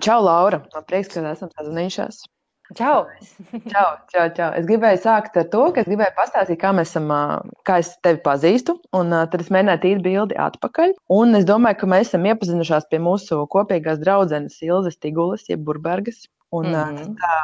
Čau, Laura! Man prieks, ka esam sazinājušies. Čau! čau, čau, čau! Es gribēju sākt ar to, ka es gribēju pastāstīt, kā esam, kā es tevi pazīstu. Un tad es mēģināju tīri bildi atpakaļ. Un es domāju, ka mēs esam iepazinušās pie mūsu kopīgās draudzenes Ilzas Tigulas, jeb Burbergas. Un, mm -hmm. tā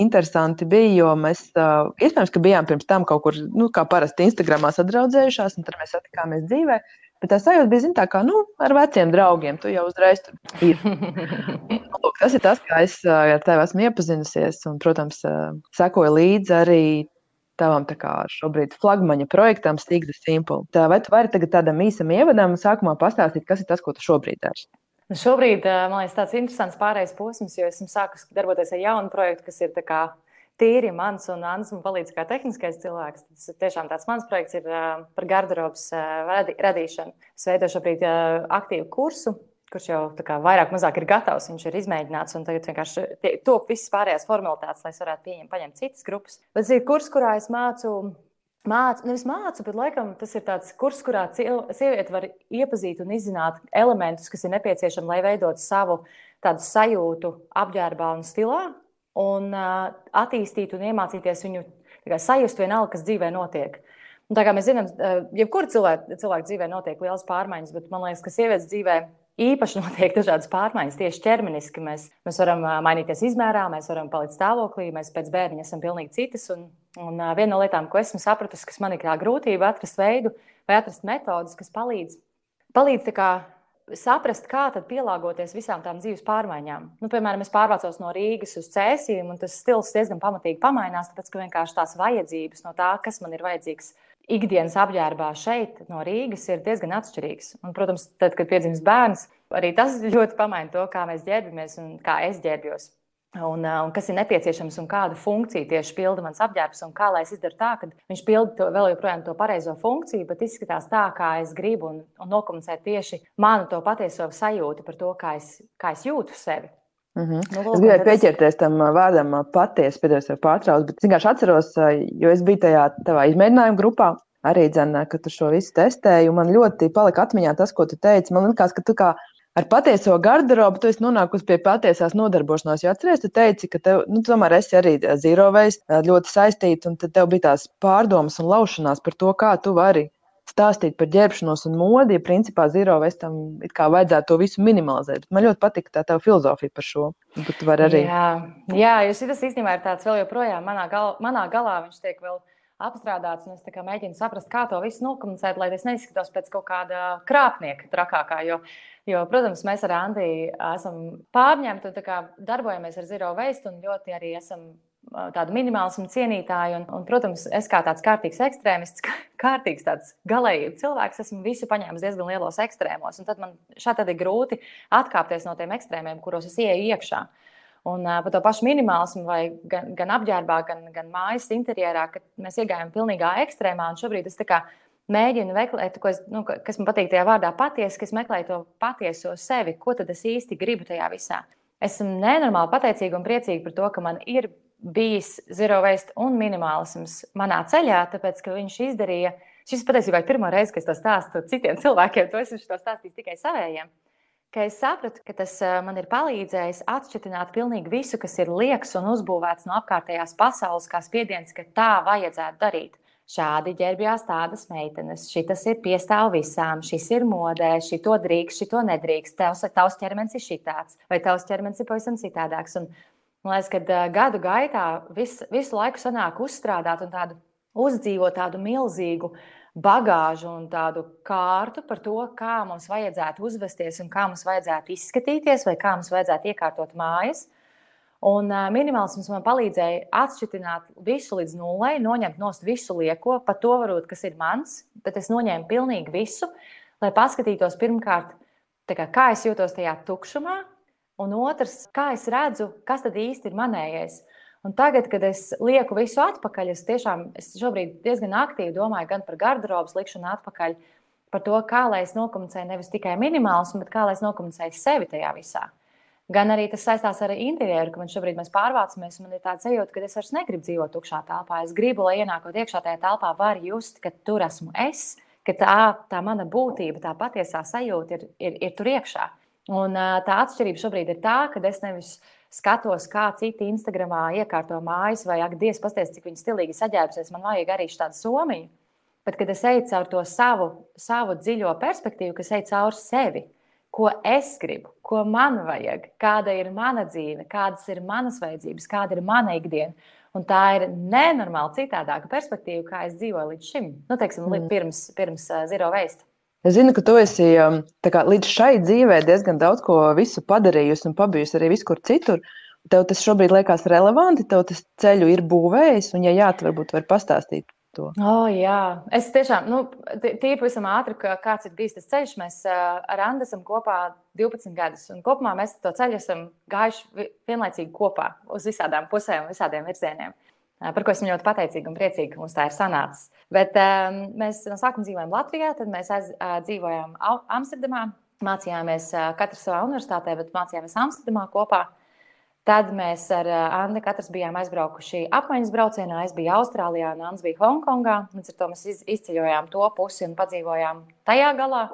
interesanti bija, jo mēs iespējams, ka bijām pirms tam kaut kur, nu, kā parasti, Instagramā sadraudzējušās, un tad mēs satikāmies dzīvē. Bet tā sajūta bija tā, kā nu, ar veciem draugiem. Tu jau uzreiz tur ir. Nu, lūk, tas ir tas, kā es ar tevi esmu iepazinusies. Un, protams, sekoju līdzi arī tavam kā, šobrīd flagmaņa projektam, the Simple. Tā, vai tu vari tagad tādam īsam ievadam sākumā pastāstīt, kas ir tas, ko tu šobrīd dari? Nu šobrīd man liekas, tāds interesants pārējais posms, jo esmu sākus darboties ar jaunu projektu, kas ir kā, tīri mans un Anna man palīdz kā tehniskais cilvēks. Tas tiešām tāds mans projekts ir, par garderobas radīšanu. Es veidoju šobrīd aktīvu kursu, kurš jau kā, vairāk mazāk ir gatavs, viņš ir izmēģināts, un tagad vienkārši top visas pārējās formalitātes, lai es varētu pieņemt, paņemt citas grupas. Bet tas ir kurs, kurā es mācu. Mācu, nevis mācu, bet laikam tas ir tāds kurs, kurā sieviete var iepazīt un izzināt elementus, kas ir nepieciešami, lai veidotu savu tādu sajūtu apģērbā un stilā, un uh, attīstīt un iemācīties viņu sajust vienalga, kas dzīvē notiek. Un tā kā mēs zinām, jebkurā cilvēka, cilvēka dzīvē notiek liels pārmaiņas, bet man liekas, ka sievietes dzīvē īpaši notiek dažādas pārmaiņas. Tieši ķermeniski mēs, mēs varam mainīties izmērā, mēs varam palikt stāvoklī, mēs pēc bērniņa esam pilnīgi citas. Un, un viena no lietām, ko esmu sapratusi, kas man ir tā grūtība atrast veidu vai atrast metodus, kas palīdz, palīdz kā, saprast, kā pielāgoties visām tām dzīves pārmaiņām. Nu, piemēram, es pārvācos no Rīgas uz Cēsiju, un tas stils diezgan pamatīgi pamainās, tāpēc ka vienkārši tās vajadzības no tā, kas man ir vajadzīgs ikdienas apģērbā šeit, no Rīgas, ir diezgan atšķirīgs. Un, protams, tad, kad piedzimst bērns, arī tas ļoti pamaina to, kā mēs ģērbjamies un kā es ģērbjos un, un kas ir nepieciešams un kādu funkciju tieši pilda mans apģērbs, un kā lai es izdaru tā, ka viņš pilda to, vēl joprojām to pareizo funkciju, bet izskatās tā, kā es gribu, un, un nokomunicēt tieši manu to patieso sajūtu par to, kā es, kā es jūtu sevi. Mm -hmm. nu, lūk, es gribēju pieķerties tam vārdam patiesi, pēdējos jau pārtrauc, bet vienkārši atceros, jo es biju tajā tavā izmēģinājuma grupā, arī dzenā, ka tu šo visu testēji, un man ļoti palika atmiņā tas, ko tu teici. Man liekas, ka tu kā ar patieso garderobu tu esi nonākusi pie patiesās nodarbošanās. Jo atceries, tu teici, ka tev, nu, tomēr esi arī zero waste ļoti saistīta, un tad tev bija tās pārdomas un laušanās par to, kā tu vari stāstīt par ģērbšanos un modi. Ja principā waste tam it kā vajadzētu to visu minimalizēt. Bet man ļoti patīk tā tava filozofija par šo. Arī... Jā, jā jo šis īstenībā ir tāds vēl joprojām manā, gal, manā galā, viņš tiek vēl apstrādāts. Es mēģinu saprast, kā to visu nokomunicēt, lai tas neizskatos pēc kaut kāda krāpnieka trakākā. Jo, jo, protams, mēs ar Andiju esam pārņemti un darbojamies ar Zero Waste un ļoti arī esam tādu minimālismu cienītāju. Un, un, protams, es kā tāds kārtīgs ekstrēmists, kārtīgs tāds galējības cilvēks, esmu visu paņēmis diezgan lielos ekstrēmos. Tad man šādi ir grūti atkāpties no tiem ekstrēmiem, kuros es ieeju iekšā. Un uh, par to pašu minimālismu, vai gan, gan apģērbā, gan, gan mājas interjerā, kad mēs iegājām pilnīgā ekstrēmā. Šobrīd es mēģinu meklēt, es, nu, kas man patīk tajā vārdā patiesi, kas meklē to patieso sevi, ko tad es īsti gribu tajā visā. Esmu nenormāli pateicīga un priecīga par to, ka man ir bijis zero waste un minimālisms manā ceļā, tāpēc ka viņš izdarīja. Šis patiesībā ir pirmā reize, kad es to stāstu citiem cilvēkiem. To es to stāstīju tikai savējiem ka es sapratu, ka tas man ir palīdzējis atšķirt pilnīgi visu, kas ir liekas un uzbūvēts no apkārtējās pasaules, kā spiediens, ka tā vajadzētu darīt. Šādi ģērbjās tādas meitenes, šis ir piestāv visām, šis ir modē, šito drīkst, šito nedrīkst. Tavs, tavs ķermenis ir šitāds, vai tavs ķermenis ir pavisam citādāks. Un, man liekas, ka gadu gaitā vis, visu laiku sanāk uzstrādāt un tādu uzdzīvot tādu milzīgu bagāžu un tādu kārtu par to, kā mums vajadzētu uzvesties un kā mums vajadzētu izskatīties, vai kā mums vajadzētu iekārtot mājas. Un uh, minimālisms man palīdzēja atšķirt visu līdz nulai, noņemt no visu lieko, pat to varbūt, kas ir mans, bet es noņēmu pilnīgi visu, lai paskatītos pirmkārt, kā, kā es jūtos tajā tukšumā, un otrs, kā es redzu, kas tad īsti ir manējais. Un tagad, kad es lieku visu atpakaļ, es tiešām es šobrīd diezgan aktīvi domāju gan par garderobas likšanu atpakaļ, par to, kā lai es nokomunicēju nevis tikai minimālismu, bet kā lai es nokomunicēju sevi tajā visā. Gan arī tas saistās ar interjeru, ka man šobrīd mēs pārvācamies, un man ir tāds sajūta, ka es vairs negribu dzīvot tukšā telpā. Es gribu, lai ienākot iekšā tajā telpā, var just, ka tur esmu es, ka tā, tā mana būtība, tā patiesā sajūta ir, ir, ir tur iekšā. Un tā atšķirība šobrīd ir tā, ka es nevis skatos, kā citi Instagramā iekārto mājas, vai ak, Dievs, pasties, cik viņi stilīgi saģērbsies, man vajag arī tādu somiņu. Bet, kad es eju caur to savu, savu dziļo perspektīvu, kas ej cauri sevi, ko es gribu, ko man vajag, kāda ir mana dzīve, kādas ir manas vajadzības, kāda ir mana ikdiena. Un tā ir nenormāli citādāka perspektīva, kā es dzīvoju līdz šim, nu, teiksim, mm. pirms, pirms uh, Zero Waste. Es zinu, ka tu esi um, kā, līdz šai dzīvē diezgan daudz ko padarījusi un pabijusi arī visur citur. Tev tas šobrīd liekas relevanti, tev tas ceļu ir būvējis, un, ja jā, tad varbūt var pastāstīt to. Oh, jā, es tiešām, nu, tīri pavisam ātri, ka kāds ir bijis tas ceļš. Mēs ar Andu esam kopā 12 gadus, un kopumā mēs to ceļu esam gājuši vienlaicīgi kopā uz visādām pusēm, visādiem virzieniem. Par ko esmu ļoti pateicīga un priecīga, ka mums tā ir sanācis. Bet um, mēs no sākuma dzīvojām Latvijā, tad mēs aiz, uh, dzīvojām Amsterdamā. Mācījāmies uh, katrs savā universitātē, bet mācījāmies Amsterdamā kopā. Tad mēs ar eh, Annu katrs bijām aizbraukuši apmaiņas braucienā. Es biju Austrālijā, un Anna bija Hongkongā. Līdz ar to mēs izceļojām to pusi un padzīvojām tajā galā.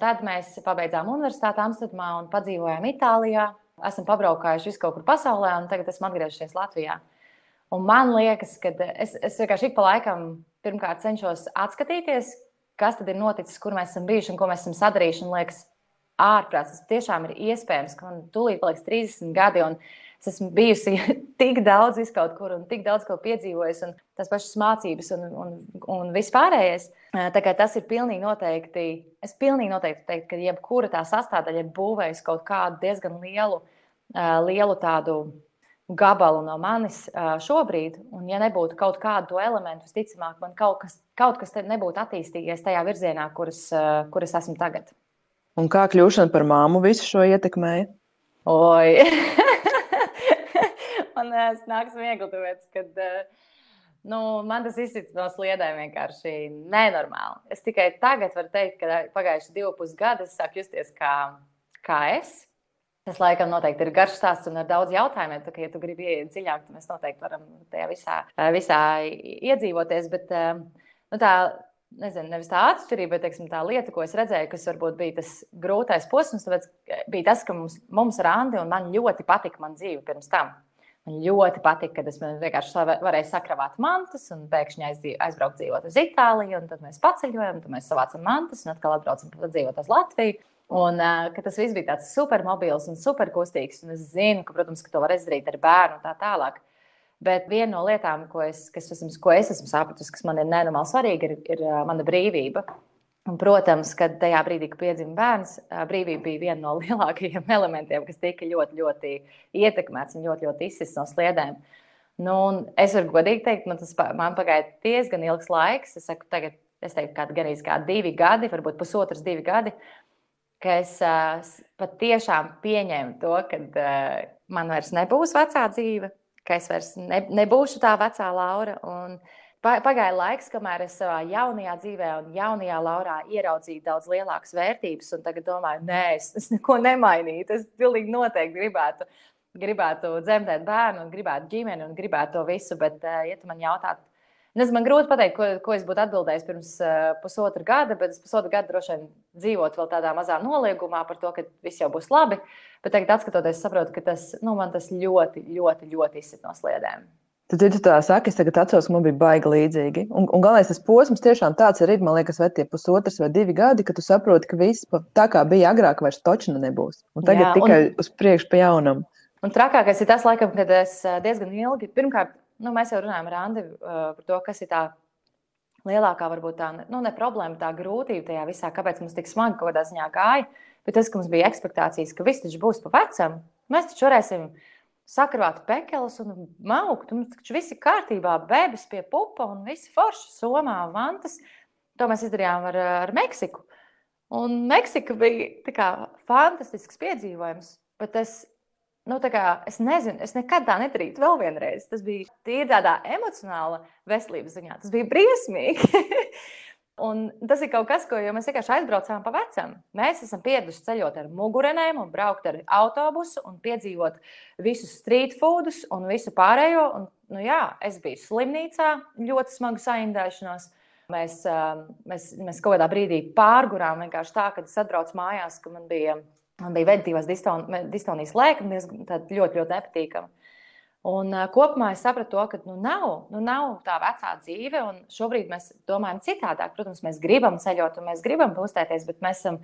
Tad mēs pabeidzām universitāti Amsterdamā un padzīvojām Itālijā. Esam pabraukājuši visu kaut kur pasaulē, un tagad esam atgriezušies Latvijā. Un man liekas, ka es, es vienkārši ik pa laikam pirmkārt cenšos atskatīties, kas tad ir noticis, kur mēs esam bijuši un ko mēs esam sadarījuši. Un liekas, ārprāts. Tas tiešām ir iespējams, ka man tūlīt paliks 30 gadi. Es esmu bijusi tik daudz kaut kur un tik daudz ko piedzīvojusi, un tās pašas mācības un, un, un viss pārējais. Tas ir pilnīgi noteikti. Es pilnīgi noteikti teiktu, ka jebkura tā sastāvdaļa ir būvējusi kaut kādu diezgan lielu, lielu tādu gabalu no manis šobrīd. Un, ja nebūtu kaut kādu elementu, visticamāk, man kaut kas, kaut kas nebūtu attīstījies tajā virzienā, kuras, kuras esmu tagad. Un kā kļūšana par māmu visu šo ietekmēja? Oi! man tas nāks viegli, tāpēc, kad uh, nu, man tas izsits no sliedēm vienkārši nenormāli. Es tikai tagad varu teikt, ka pagājuši divi pusgadi es sāku justies kā, kā es. Tas laikam noteikti ir garš stāsts un ar daudz jautājumiem. Tā, ja tu gribi ieiet dziļāk, tad mēs noteikti varam tajā visā, visā iedzīvoties. Bet nu, tā nezinu, nevis tā atšķirība, bet teiksim, tā lieta, ko es redzēju, kas varbūt bija tas grūtais posms, tāpēc, bija tas, ka mums, mums ar Andi un man ļoti patika man dzīve pirms tam. Man ļoti patika, kad es vienkārši varēju sakravāt mantas un pēkšņi aizbraukt dzīvot uz Itāliju. Tad mēs paceļojam, tad mēs savācam mantas un atkal atbraucam dzīvot uz Latviju. Un uh, tas viss bija tāds supermobils un superkustīgs. Un es zinu, ka, protams, ka to var izdarīt ar bērnu un tā tālāk. Bet viena no lietām, ko es, kas, esmu, ko es esmu sapratusi, kas man ir nenormāli svarīga, ir, ir mana brīvība. Un, protams, kad tajā brīdī, kad piedzima bērns, brīvība bija viena no lielākajiem elementiem, kas tika ļoti, ļoti ietekmēts un ļoti, ļoti izsists no sliedēm. Nu, es varu godīgi teikt, man tas man pagāja diezgan ilgs laiks. Es saku, tagad, es teiktu, ka gan arī divi gadi, varbūt pusotrs, divi gadi, ka es uh, patiešām pieņēmu to, ka uh, man vairs nebūs vecā dzīve, ka es vairs ne, nebūšu tā vecā Laura. Un pagāja laiks, kamēr es savā jaunajā dzīvē un jaunajā Laurā ieraudzīju daudz lielākas vērtības, un tagad domāju, nē, es, es neko nemainītu. Es pilnīgi noteikti gribētu, gribētu dzemdēt bērnu, gribētu ģimeni un gribētu to visu. Bet, eh, ja tu man jautātu, Nezinu, man grūti pateikt, ko, ko es būtu atbildējis pirms uh, pusotra gada, bet es pusotru gadu droši vien dzīvotu vēl tādā mazā noliegumā par to, ka viss jau būs labi. Bet tagad, skatoties, saprotu, ka tas, nu, man tas ļoti, ļoti, ļoti izsit no sliedēm. Tad, ja tu tā saki, es tagad atceros, ka man bija baigi līdzīgi. Un, un galvenais tas posms tiešām tāds arī, man liekas, vai tie pusotrs vai divi gadi, kad tu saproti, ka viss tā kā bija agrāk, vairs točna nebūs. Un tagad Jā, tikai un, uz priekšu pa jaunam. Un trakākais ir tas, laikam, kad es diezgan ilgi, pirmkārt, nu, mēs jau runājam ar Andi uh, par to, kas ir tā lielākā, varbūt tā nu, ne problēma, tā grūtība tajā visā, kāpēc mums tik smagi kaut kādā ziņā gāja. Bet tas, ka mums bija expectācijas, ka viss taču būs pa vecam, mēs taču varēsim sakrāt pekeles un maukt. Mums taču viss ir kārtībā, bebis pie pupa un viss forši, somā, vantas. To mēs izdarījām ar, ar Meksiku. Un Meksika bija kā, fantastisks piedzīvojums, bet es Nu, kā, es nezinu, es nekad tā nedarītu vēl vienreiz. Tas bija tīri tādā emocionāla veselības ziņā. Tas bija briesmīgi. Un tas ir kaut kas, ko mēs vienkārši aizbraucām pa vecam. Mēs esam pieraduši ceļot ar mugurenēm, un braukt ar autobusu, un piedzīvot visus street foodus un visu pārējo. Un, nu, jā, es biju slimnīcā, ļoti smagu saindēšanos. Mēs, mēs, mēs kaut kādā brīdī pārgurām vienkārši tā, ka es atbraucu mājās, ka man bija Man bija veģetīvās distonijas lēkme, ļoti, ļoti nepatīkama. Un, uh, kopumā es sapratu, to, ka nu, nav, nu, nav tā vecā dzīve, un šobrīd mēs domājam citādāk. Protams, mēs gribam ceļot, un mēs gribam uztēties, bet mēs esam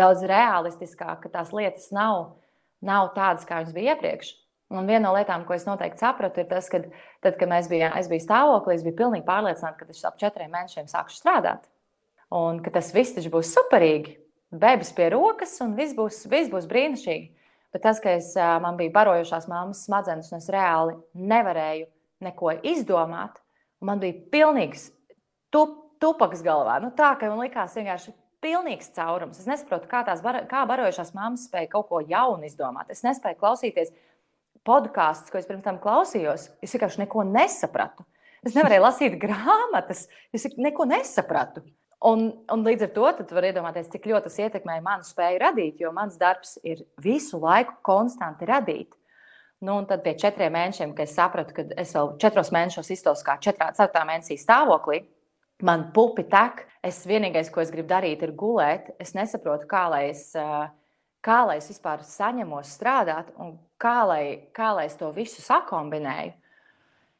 daudz realistiskāki, ka tās lietas nav, nav tādas, kā viņas bija iepriekš. Un viena no lietām, ko es noteikti sapratu, ir tas, ka tad, kad bijām, es biju stāvoklī, es biju pilnīgi pārliecināta, ka es ap četriem mēnešiem sākšu strādāt. Un ka tas viss būs superīgi. Bēbis pie rokas, un viss būs, viss būs brīnišķīgi. Bet tas, ka es, man bija barojušās mammas smadzenes, un es reāli nevarēju neko izdomāt, man bija pilnīgs tup, tupaks galvā. Nu, tā, ka man likās vienkārši pilnīgs caurums. Es nesaprotu, kā bar, kā barojušās mammas spēja kaut ko jaunu izdomāt. Es nespēju klausīties podkāstus, ko es pirms tam klausījos. Es vienkārši neko nesapratu. Es nevarēju lasīt grāmatas, es neko nesapratu. Un, un līdz ar to var iedomāties, cik ļoti tas ietekmēja manu spēju radīt, jo mans darbs ir visu laiku konstanti radīt. Nu, un tad pie četriem mēnešiem, kad es sapratu, ka es vēl četros mēnešos iztos kā četrā, ceturtā mēnesī stāvoklī, man pupi tek. Es vienīgais, ko es gribu darīt, ir gulēt. Es nesaprotu, kā lai es, kā lai es vispār saņemos strādāt un kā lai, kā lai es to visu sakombinēju.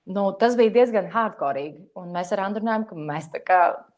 Nu, tas bija diezgan hardcore. Mēs ar Andru runājām, ka mēs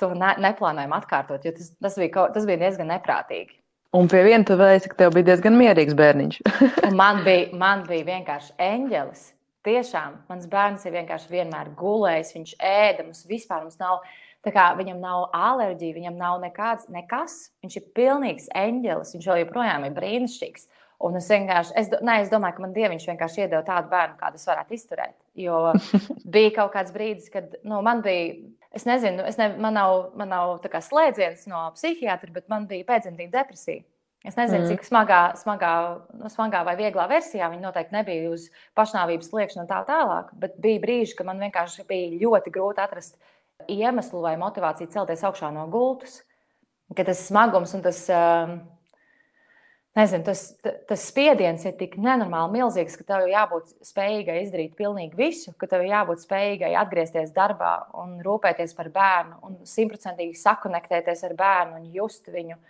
to ne, neplānojam atkārtot, jo tas, tas, bija, tas bija diezgan neprātīgi. Un pie viena tu teici, ka tev bija diezgan mierīgs bērniņš. man, bija, man bija vienkārši eņģelis. Tiešām, mans bērns ir vienkārši vienmēr gulējis, viņš ēda, mums vispār mums nav, kā, viņam nav alerģija, viņam nav nekāds, nekas. Viņš ir pilnīgs eņģelis, viņš joprojām ir brīnišķīgs. Un es vienkārši, es, ne, es domāju, ka man dieviņš vienkārši iedeva tādu bērnu, kādu es varētu izturēt. Jo bija kaut kāds brīdis, kad nu, man bija, es nezinu, es ne, man nav, man nav slēdziens no psihiatra, bet man bija pēcdzemdību depresija. Es nezinu, mm. cik smagā, smagā, nu, smagā vai vieglā versijā viņa noteikti nebija uz pašnāvības sliekšņa un tā tālāk. Bet bija brīži, kad man vienkārši bija ļoti grūti atrast iemeslu vai motivāciju celties augšā no gultas. Kad tas smagums un tas. Uh, nezinu, tas, tas spiediens ir tik nenormāli milzīgs, ka tev jābūt spējīgai izdarīt pilnīgi visu, ka tev jābūt spējīgai atgriezties darbā un rūpēties par bērnu un simtprocentīgi sakonektēties ar bērnu un just viņu.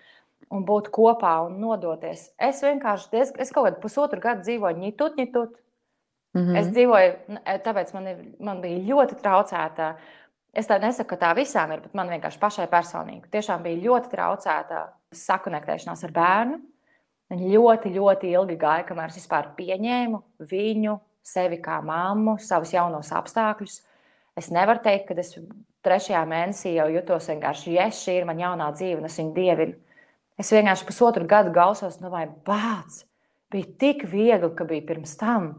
Un būt kopā un nodoties. Es vienkārši, es, es kaut kādu pusotru gadu dzīvoju ņitut, ņitut. Mm -hmm. Es dzīvoju, tāpēc man, ir, man bija ļoti traucēta. Es tā nesaku, ka tā visām ir, bet man vienkārši pašai personīgi. Tiešām bija ļoti traucēta sakonektēšanās ar bērnu Man ļoti, ļoti ilgi gāja, kamēr es vispār pieņēmu viņu, sevi kā mammu, savus jaunos apstākļus. Es nevaru teikt, ka es trešajā mēnesī jau jutos vienkārši, ja šī ir mana jaunā dzīve, un es viņu dievinu. Es vienkārši pusotru gadu gausos, nu vai bāc, bija tik viegli, ka bija pirms tam.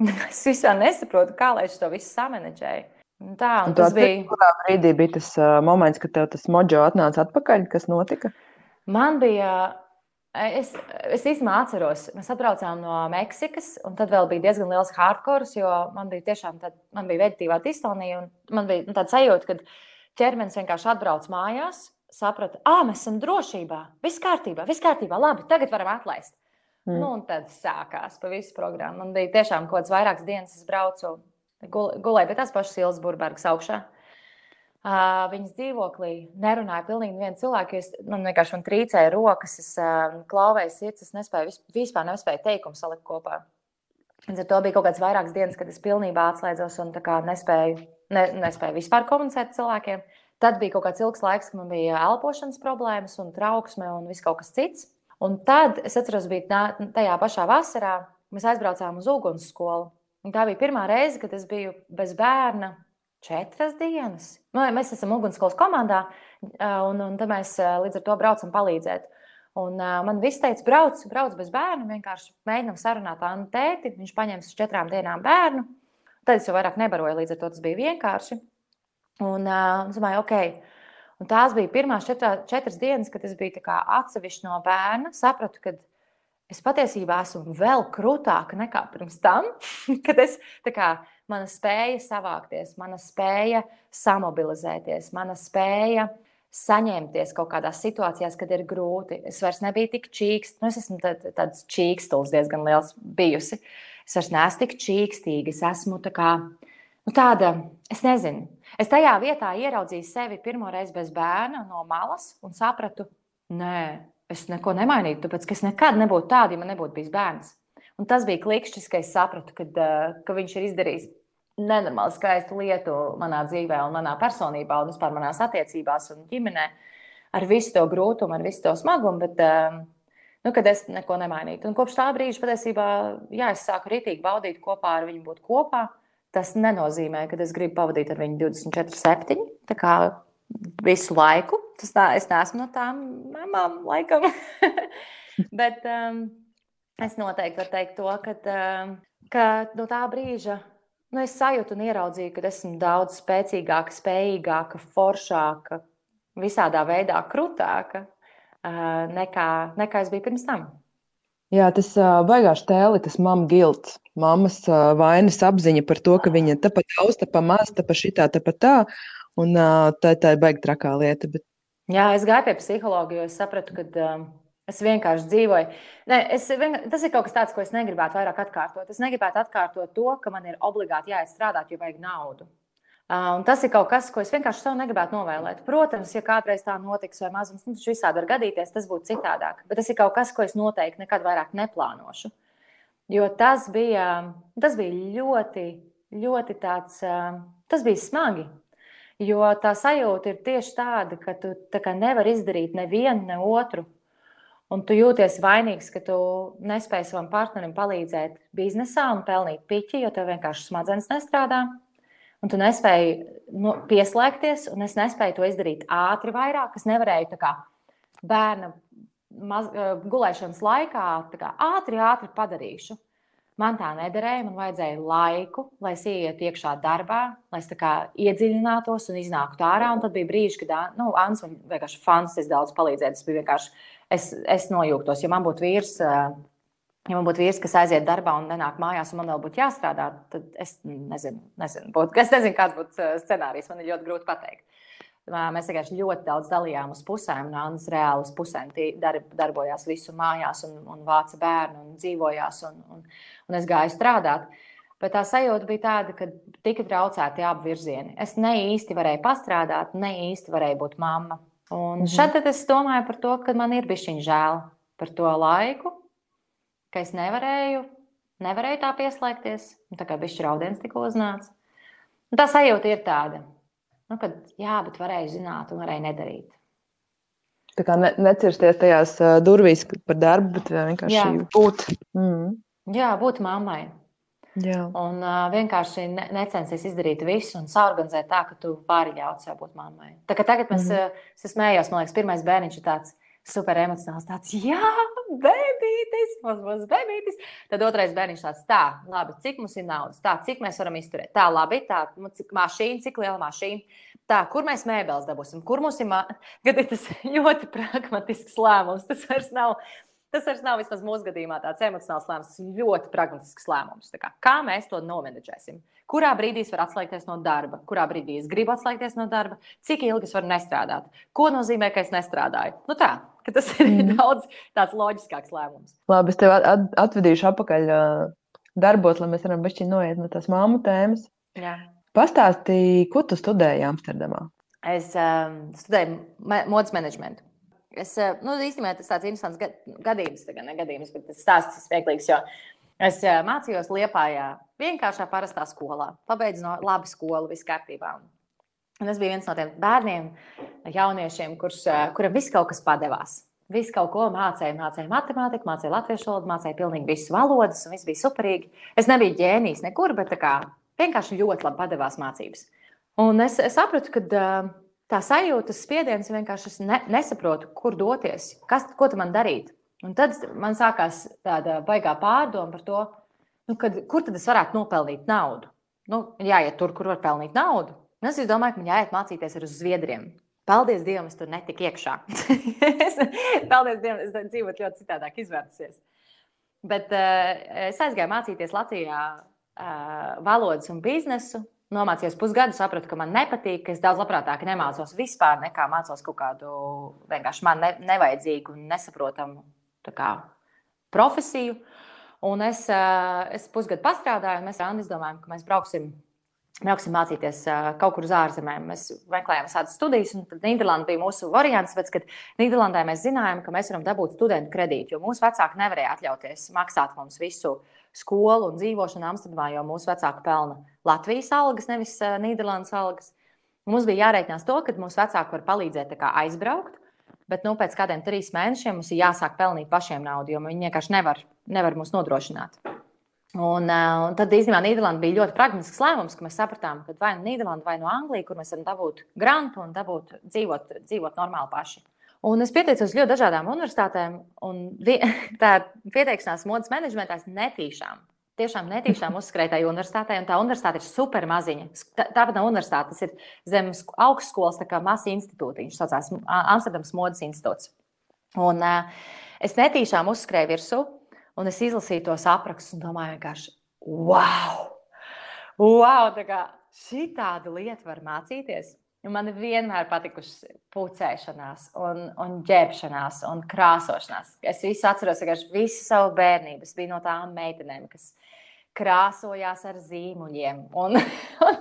Es vispār nesaprotu, kā lai es to visu samanģēju. Tā, un un tas bija. Kurā brīdī bija tas uh, moments, kad tev tas mojo atnāca atpakaļ? Kas notika? Man bija Es, es īstenībā atceros, mēs atbraucām no Meksikas, un tad vēl bija diezgan liels hardcore, jo man bija tiešām tāda, man bija veģetīvā distonija, un man bija nu, tāda sajūta, ka ķermenis vienkārši atbrauc mājās, saprata, ah, mēs esam drošībā, viss kārtībā, viss kārtībā, labi, tagad varam atlaist. Mm. Nu, un tad sākās pa visu programmu. Man bija tiešām kaut kāds vairākas dienas, es braucu, gulēju pie tās pašas Ilzas Burbergas augšā. Uh, viņas dzīvoklī nerunāja pilnīgi neviens cilvēks. Man vienkārši man trīcēja rokas, es uh, klauvēju sirds, es nespēju, vispār nespēju teikumu salikt kopā. Līdz ar to bija kaut kāds vairākas dienas, kad es pilnībā atslēdzos un nespēju, ne, nespēju vispār komunicēt ar cilvēkiem. Tad bija kaut kāds ilgs laiks, kad man bija elpošanas problēmas un trauksme un viss kaut kas cits. Un tad es atceros, bija tajā pašā vasarā, mēs aizbraucām uz uguns skolu. Un tā bija pirmā reize, kad es biju bez bērna četras dienas. Mēs esam ugunskolas komandā, un, un mēs līdz ar to braucam palīdzēt. Un, uh, man viss teica, brauc, brauc bez bērna. Vienkārši mēģinām sarunāt ar tēti. Viņš paņems uz četrām dienām bērnu. Tad es jau vairāk nebaroju, līdz ar to tas bija vienkārši. Un uh, es domāju, ok. Un tās bija pirmās četrā, četras dienas, kad es biju atsevišķi no bērna. Sapratu, ka es patiesībā esmu vēl krūtāka nekā pirms tam, kad es kā, mana spēja savākties, mana spēja samobilizēties, mana spēja saņemties kaut kādās situācijās, kad ir grūti. Es vairs nebiju tik čīksts, nu, es esmu tāds čīkstls diezgan liels bijusi. Es vairs neesmu tik čīkstīga, es esmu tā kā, nu, tāda, es nezinu. Es tajā vietā ieraudzīju sevi pirmo reizi bez bērna no malas un sapratu, nē, es neko nemainītu, tāpēc ka es nekad nebūtu tāda, ja man nebūtu bijis bērns. Un tas bija klikšķis, ka es sapratu, kad, uh, ka viņš ir izdarījis nenormāli skaistu lietu manā dzīvē, un manā personībā, un vispār manās attiecībās un ģimenē, ar visu to grūtumu, ar visu to smagumu. Bet, uh, nu, kad es neko nemainītu. Un kopš tā brīža patiesībā jā, es sāku rītīgi baudīt kopā ar viņu, būt kopā. Tas nenozīmē, ka es gribu pavadīt ar viņu 24, 7. Tā kā visu laiku. Tas tā, es neesmu no tām mamām, laikam. Bet um, es noteikti varu teikt to, ka, um, ka no tā brīža nu, es sajūtu un ieraudzīju, ka esmu daudz spēcīgāka, spējīgāka, foršāka, visādā veidā krūtāka uh, nekā, nekā es biju pirms tam. Jā, tas uh, baigās tēli, tas mamma gilts. Mammas uh, vainas apziņa par to, ka viņa tāpat daudz, tāpat maz, tāpat šitā, tāpat tā. Un uh, tā, tā ir baigta trakā lieta. Bet... Jā, es gāju pie psihologa, jo es sapratu, ka uh, es vienkārši dzīvoju. Ne, es vienkār... Tas ir kaut kas tāds, ko es negribētu vairāk atkārtot. Es negribētu atkārtot to, ka man ir obligāti jāiet strādāt, jo vajag naudu. Uh, tas ir kaut kas, ko es vienkārši sev negribētu novēlēt. Protams, ja kādreiz tā notiks, vai mazums, nu, visādi var gadīties, tas būtu citādāk. Bet tas ir kaut kas, ko es noteikti nekad vairāk neplānošu. Jo tas bija, tas bija ļoti, ļoti tāds, uh, tas bija smagi. Jo tā sajūta ir tieši tāda, ka tu tā nevari izdarīt nevienu, ne otru. Un tu jūties vainīgs, ka tu nespēji savam partnerim palīdzēt biznesā un pelnīt piķi, jo tev vienkārši smadzenes nestrādā un tu nespēji nu, pieslēgties, un es nespēju to izdarīt ātri vairāk. Es nevarēju kā bērna maz, gulēšanas laikā kā, ātri, ātri padarīšu. Man tā nederēja, man vajadzēja laiku, lai es ietu iekšā darbā, lai es iedziļinātos un iznāktu ārā. Un tad bija brīži, kad nu, Ants man vienkārši fantastiski daudz palīdzēja. Tas bija vienkārši, es, es nojūtos, ja man būtu vīrs Ja man būtu vīrs, kas aiziet darbā un nenāk mājās, un man vēl būtu jāstrādā, tad es nezinu, nezinu, būt, es nezinu kāds būtu uh, scenārijs. Man ir ļoti grūti pateikt. Mēs vienkārši ļoti daudz dalījām uz pusēm, un Anna reāli uz pusēm darb, darbojās visu mājās, un, un vāca bērnu, un dzīvojās, un, un, un es gāju strādāt. Bet tā sajūta bija tāda, ka tika traucēti abi virzieni. Es ne īsti varēju pastrādāt, ne īsti varēju būt mamma. Un -hmm. šeit es domāju par to, ka man ir bijis žēl par to laiku, ka es nevarēju, nevarēju tā pieslēgties. Tā kā bija raudiens tikko uznāca. Un tā sajūta ir tāda, nu, ka jā, bet varēju zināt un varēju nedarīt. Tā kā ne, necirsties tajās durvīs par darbu, bet vienkārši jā. būt. Mm. Jā, būt mammai. Jā. Un uh, vienkārši ne, necensties izdarīt visu un saorganizēt tā, ka tu vari ļaut sev būt mammai. Tā tagad mēs, mm. uh, es smējos, man liekas, pirmais bērniņš ir tāds super emocionāls, tāds, jā, bebītis, mazs bebītis. Tad otrais bērniņš tāds, tā, labi, cik mums ir naudas, tā, cik mēs varam izturēt, tā, labi, tā, cik mašīna, cik liela mašīna, tā, kur mēs mēbeles dabūsim, kur mums ir, kad ir tas ļoti pragmatisks lēmums, tas vairs nav. Tas vairs nav vismaz mūsu gadījumā tāds emocionāls lēmums, tas ir ļoti pragmatisks lēmums. Kā, kā mēs to nomenedžēsim? Kurā brīdī es varu atslēgties no darba, kurā brīdī es gribu atslēgties no darba, cik ilgi es varu nestrādāt, ko nozīmē, ka es nestrādāju. Nu tā, ka tas ir mm. daudz tāds loģiskāks lēmums. Labi, es tev atvedīšu atpakaļ darbos, lai mēs varam bišķiņ noiet no tās māmu tēmas. Jā. Pastāstīji, ko tu studēji Amsterdamā? Es um, studēju modes menedžmentu. Es, nu, īstenībā tas tāds interesants gadījums, tagad, ne gadījums, bet tas stāsts ir smieklīgs, Es uh, mācījos Liepājā, vienkāršā parastā skolā. Pabeidzu no labi skolu, viss kārtībā. Un es biju viens no tiem bērniem, jauniešiem, kurš, uh, kuram viss kaut kas padevās. Visu kaut ko mācīja, mācīja matemātiku, mācīja latviešu valodu, mācīja pilnīgi visas valodas, un viss bija superīgi. Es nebiju ģēnijs nekur, bet kā, vienkārši ļoti labi padevās mācības. Un es, es sapratu, ka uh, tā sajūta, spiediens vienkārši ne, nesaprotu, kur doties, kas, ko man darīt. Un tad man sākās tāda baigā pārdoma par to, nu, kad, kur tad es varētu nopelnīt naudu. Nu, jāiet tur, kur var pelnīt naudu. Un es domāju, ka man jāiet mācīties ar Zviedriem. Paldies Dievam, es tur netiku iekšā. Paldies Dievam, es dzīvoju ļoti citādāk, izvērtusies. Bet uh, es aizgāju mācīties Latvijā uh, valodas un biznesu. Nomācījos pusgadu, sapratu, ka man nepatīk, ka es daudz labprātāk nemācos vispār, nekā mācos kaut kādu vienkārši man ne, nevajadzīgu un nesaprotamu kā, profesiju. Un es, es pusgadu strādāju, un mēs ar Annu izdomājām, ka mēs brauksim brauksim mācīties uh, kaut kur uz ārzemēm. Mēs meklējām tādas studijas, un tad Nīderlanda bija mūsu variants, tāpēc, ka Nīderlandē mēs zinājām, ka mēs varam dabūt studentu kredītu, jo mūsu vecāki nevarēja atļauties maksāt mums visu skolu un dzīvošanu Amsterdamā, jo mūsu vecāki pelna Latvijas algas, nevis uh, Nīderlandes algas. Mums bija jārēķinās to, ka mūsu vecāki var palīdzēt aizbraukt, bet nu, pēc kādiem trīs mēnešiem mums ir jāsāk pelnīt pašiem naudu, jo viņi vienkārši nevar, nevar mūs nodrošināt. Un, uh, un tad īstenībā Nīderlanda bija ļoti pragmatisks lēmums, ka mēs sapratām, ka vai nu Nīderlanda, vai no nu Anglija, kur mēs varam dabūt grantu un dabūt dzīvot, dzīvot normāli paši. Un es pieteicos ļoti dažādām universitātēm, un tā pieteikšanās modes menedžmentā netīšām. Tiešām netīšām uzskrēja tajā universitātē, un tā universitāte ir super maziņa. Tāpat nav universitāte, tas ir zem augstskolas, tā kā mazs institūts. Viņš saucās Amsterdamas modes institūts. Un uh, es netīšām uzskrēju virsū, Un es izlasīju tos aprakstus un domāju, vienkārši, wow! wow tā kā šī tāda lieta var mācīties. Un man vienmēr patikušas pucēšanās, un, un ģērbšanās un krāsošanās. Es visu atceros, ka visu savu bērnību es biju no tām meitenēm, kas krāsojās ar zīmuļiem. Un, un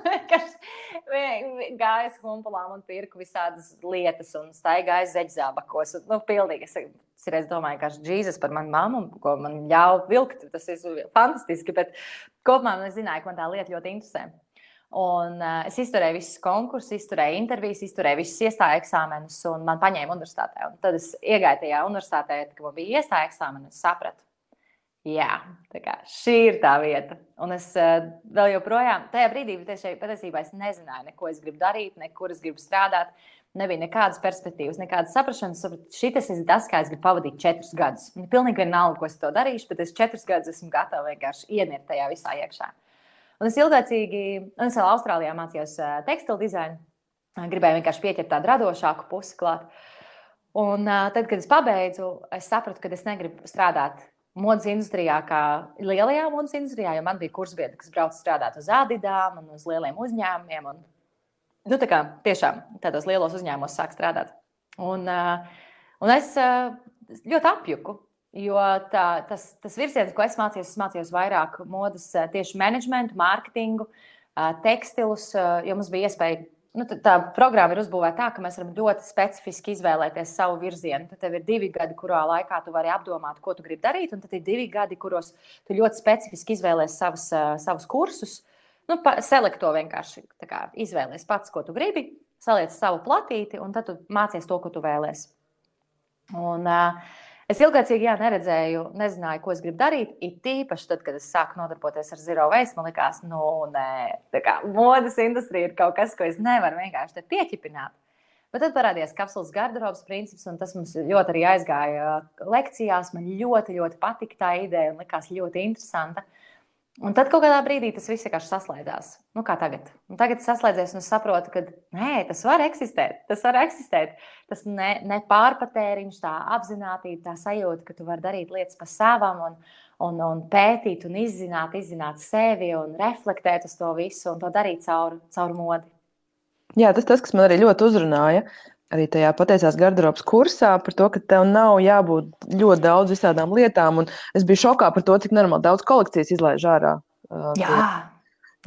gāja uz humpulām un pirku visādas lietas, un staigāja zeķzābakos. Nu, pilnīgi. Es reiz domāju, ka Jēzus par manu mammu, ko man ļauj vilkt, tas ir fantastiski. Bet kopumā es zināju, ka man tā lieta ļoti interesē. Un, uh, es izturēju visus konkursus, izturēju intervijas, izturēju visus iestāju eksāmenus, un man paņēma universitātē. Un tad es iegāju tajā universitātē, kad man bija iestāja eksāmeni, un es sapratu, Jā, kā, šī ir tā vieta. Un es uh, vēl joprojām, tajā brīdī patiesībā es nezināju, ne, ko es gribu darīt, ne kur es gribu strādāt. Nebija nekādas perspektīvas, nekādas saprašanas. Šis ir tas, kā es gribu pavadīt četrus gadus. Man pilnīgi vienalga, ko es to darīšu, bet es četrus gadus esmu gatava vienkārši ienirt tajā visā iekšā. Un es ilglaicīgi, un es vēl Austrālijā mācījos uh, tekstilu dizainu. Gribēju vienkārši pieķert tādu radošāku pusi klāt. Un uh, tad, kad es pabeidzu, es sapratu, ka es negribu strādāt modes industrijā, kā lielajā modes industrijā, jo man bija kursbiedri, kas brauca strādāt uz Adidām un uz lieliem uzņēmumiem. Un, nu, tā kā tiešām tādos lielos uzņēmumos sāk strādāt. Un, un es ļoti apjuku. Jo tā, tas, tas virziens, ko es mācījos, es mācījos vairāk modes, tieši menedžmentu, mārketingu, tekstilus, jo mums bija iespēja nu, tā programma ir uzbūvēta tā, ka mēs varam ļoti specifiski izvēlēties savu virzienu. Tad tev ir divi gadi, kurā laikā tu vari apdomāt, ko tu gribi darīt, un tad ir divi gadi, kuros tu ļoti specifiski izvēlēsies savus, savus kursus. Nu, selekto vienkārši kā, izvēlēties pats, ko tu gribi, saliec savu platīti, un tad tu mācies to, ko tu vēlēsies. Un, uh, Es ilglaicīgi jā, neredzēju, nezināju, ko es gribu darīt. It īpaši tad, kad es sāku nodarboties ar zero waste, man likās, nu, nē, tā kā modes industrija ir kaut kas, ko es nevaru vienkārši pieķipināt. Bet tad parādījās kapsulas garderobas princips, un tas mums ļoti arī aizgāja lekcijās. Man ļoti, ļoti patika tā ideja un likās ļoti interesanta. Un tad kaut kādā brīdī tas viss vienkārši saslēdzās. Nu, kā tagad? Un tagad tas saslēdzies, un es saprotu, ka nē, tas var eksistēt. Tas var eksistēt. Tas ne, ne pārpatēriņš, tā apziņotība, tā sajūta, ka tu vari darīt lietas pa savam un, un, un pētīt, un izzināt, izzināt sevi un reflektēt uz to visu un to darīt caur, caur modi. Jā, tas tas, kas man arī ļoti uzrunāja arī tajā pateicās garderobas kursā par to, ka tev nav jābūt ļoti daudz visādām lietām. Un es biju šokā par to, cik normāli daudz kolekcijas izlaiž ārā. Jā,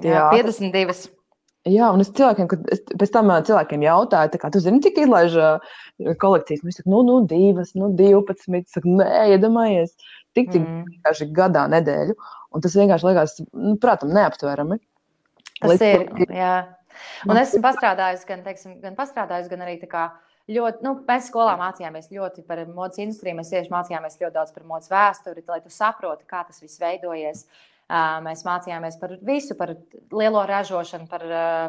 tie, jā 52. Jā, un es cilvēkiem, kad es pēc tam cilvēkiem jautāju, kā tu zini, cik izlaiž kolekcijas. Viņi saka, nu, nu divas, nu, divpadsmit. Saka, nē, iedomājies, tik, cik mm. vienkārši gadā nedēļu. Un tas vienkārši liekas, nu, protams, neaptverami. Tas Līdz ir, jā. Un es esmu pastrādājis gan, teiksim, gan, pastrādājis, gan arī ļoti, nu, mēs skolā mācījāmies ļoti par modes industriju. Mēs tieši mācījāmies ļoti daudz par modes vēsturi, lai tu saproti, kā tas viss veidojies. Mēs mācījāmies par visu, par lielo ražošanu. Par,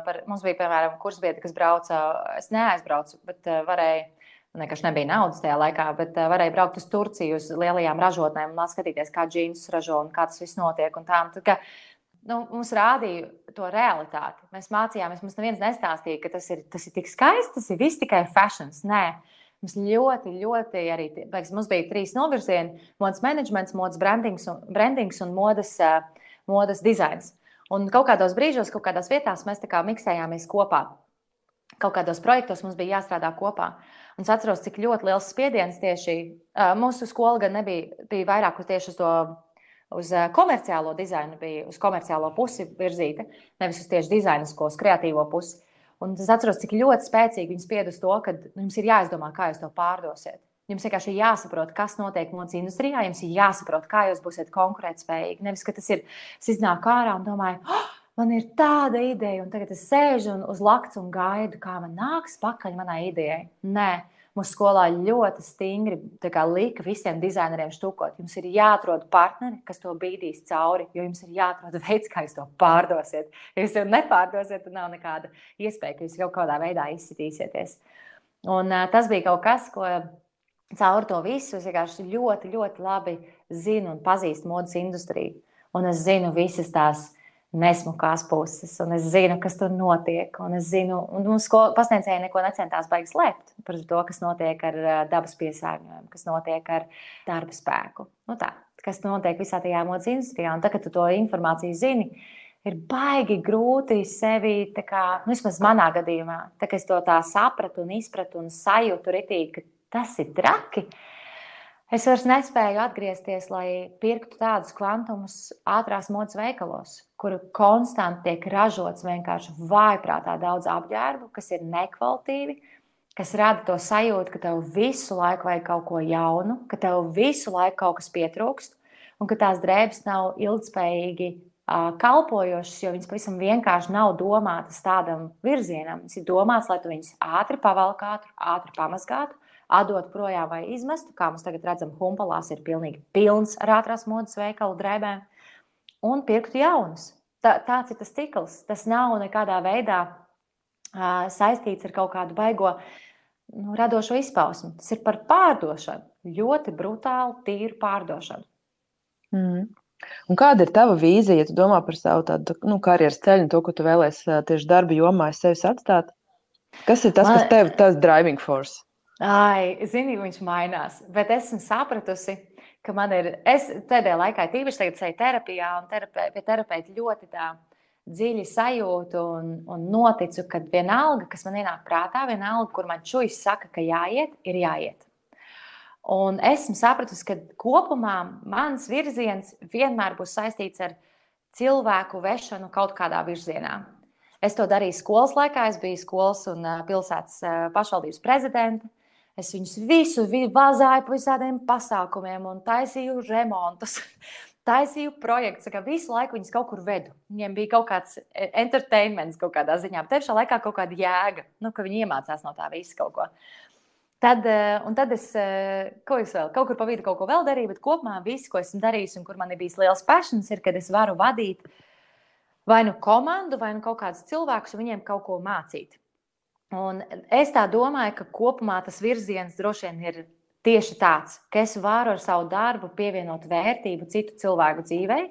par, mums bija, piemēram, kursbiedri, kas brauca. Es neaizbraucu, bet varēju. Vienkārši nebija naudas tajā laikā, bet uh, varēja braukt uz Turciju, uz lielajām ražotnēm un skatīties, kā džinsus ražo un kā tas viss notiek. Tā, tad, ka, nu, mums rādīja to realitāti. Mēs mācījāmies, mums neviens nestāstīja, ka tas ir, tas ir tik skaisti, tas ir viss tikai fashions. Nē. Mums ļoti, ļoti arī liekas, mums bija trīs novirzieni - modes menedžments, modes brandings un, brandings un modes, uh, modes dizains. Un kaut kādos brīžos, kaut kādās vietās mēs kā miksējāmies kopā. Kaut kādos projektos mums bija jāstrādā kopā. Un es atceros, cik ļoti liels spiediens tieši uh, mūsu skola gan nebija, bija vairāk tieši uz to uz komerciālo dizainu bija uz komerciālo pusi virzīta, nevis uz tieši dizainisko, uz kreatīvo pusi. Un es atceros, cik ļoti spēcīgi viņi spied uz to, ka nu, jums ir jāizdomā, kā jūs to pārdosiet. Jums vienkārši ir jāsaprot, kas notiek modes industrijā, jums ir jāsaprot, kā jūs būsiet konkurētspējīgi. Nevis, ka tas ir, es iznāku ārā un domāju, oh, man ir tāda ideja, un tagad es sēžu un uz lakts un gaidu, kā man nāks pakaļ manai idejai. Nē, Mūsu skolā ļoti stingri kā, lika visiem dizaineriem štukot. Jums ir jāatrod partneri, kas to bīdīs cauri, jo jums ir jāatrod veids, kā jūs to pārdosiet. Ja jūs to nepārdosiet, tad nav nekāda iespēja, ka jūs kaut kādā veidā izsitīsieties. Un, uh, tas bija kaut kas, ko caur to visu es vienkārši ļoti, ļoti labi zinu un pazīstu modes industriju. Un es zinu visas tās nesmukās puses, un es zinu, kas tur notiek. Un es zinu, un mums pasniedzēji neko necentās baigi slēpt par to, kas notiek ar dabas piesārņojumu, kas notiek ar darba spēku. Nu tā, kas notiek visā tajā modes industrijā. Un tagad, tu to informāciju zini, ir baigi grūti sevi, kā, nu, vismaz manā gadījumā, tā, es to tā sapratu un izpratu un sajūtu ritīgi, ka tas ir traki. Uh, Es vairs nespēju atgriezties, lai pirktu tādus kvantumus ātrās modes veikalos, kur konstanti tiek ražots vienkārši vājprātā daudz apģērbu, kas ir nekvalitatīvi, kas rada to sajūtu, ka tev visu laiku vajag kaut ko jaunu, ka tev visu laiku kaut kas pietrūkst, un ka tās drēbes nav ilgspējīgi kalpojošas, jo viņas pavisam vienkārši nav domātas tādam virzienam. Viņas ir domātas, lai tu viņus ātri pavalkātu, ātri pamazgātu atdot projām vai izmestu. Kā mēs tagad redzam, Humpalās ir pilnīgi pilns ar ātrās modes veikalu drēbēm, un pirktu jaunas. Tā, tāds ir tas cikls. Tas nav nekādā veidā uh, saistīts ar kaut kādu baigo nu, radošo izpausmu. Tas ir par pārdošanu. Ļoti brutāli, tīru pārdošanu. Mm. Un kāda ir tava vīzija, ja tu domā par savu tādu, nu, karjeras ceļu, to, ko tu vēlēsies tieši darba jomā sevis atstāt? Kas ir tas, Man... kas tev ir tas driving force? Ai, zini, viņš mainās. Bet esmu sapratusi, ka man ir. Es pēdējā laikā tīpaši tagad eju terapijā, un terapē, pie terapeita ļoti tā dziļi sajūtu un, un noticu, ka vienalga, kas man ienāk prātā, vienalga, kur man čūjas saka, ka jāiet, ir jāiet. Un esmu sapratusi, ka kopumā mans virziens vienmēr būs saistīts ar cilvēku vešanu kaut kādā virzienā. Es to darīju skolas laikā, es biju skolas un pilsētas pašvaldības prezidents. Es viņus visus vazāju pa visādiem pasākumiem un taisīju remontus. taisīju projektus, visu laiku viņas kaut kur vedu. Viņiem bija kaut kāds e, entertainments, kaut kādā ziņā, bet tiešā laikā kaut kāda jēga, nu, ka viņi iemācās no tā visa kaut ko. Tad, e, tad es, e, ko es vēl, kaut kur pa vidu kaut ko vēl darīju, bet kopumā viss, ko esmu darījis un kur man ir bijis liels passions, ir, kad es varu vadīt vai nu komandu, vai nu kaut kādus cilvēkus un viņiem kaut ko mācīt. Un es tā domāju, ka kopumā tas virziens droši vien ir tieši tāds, ka es varu ar savu darbu pievienot vērtību citu cilvēku dzīvei.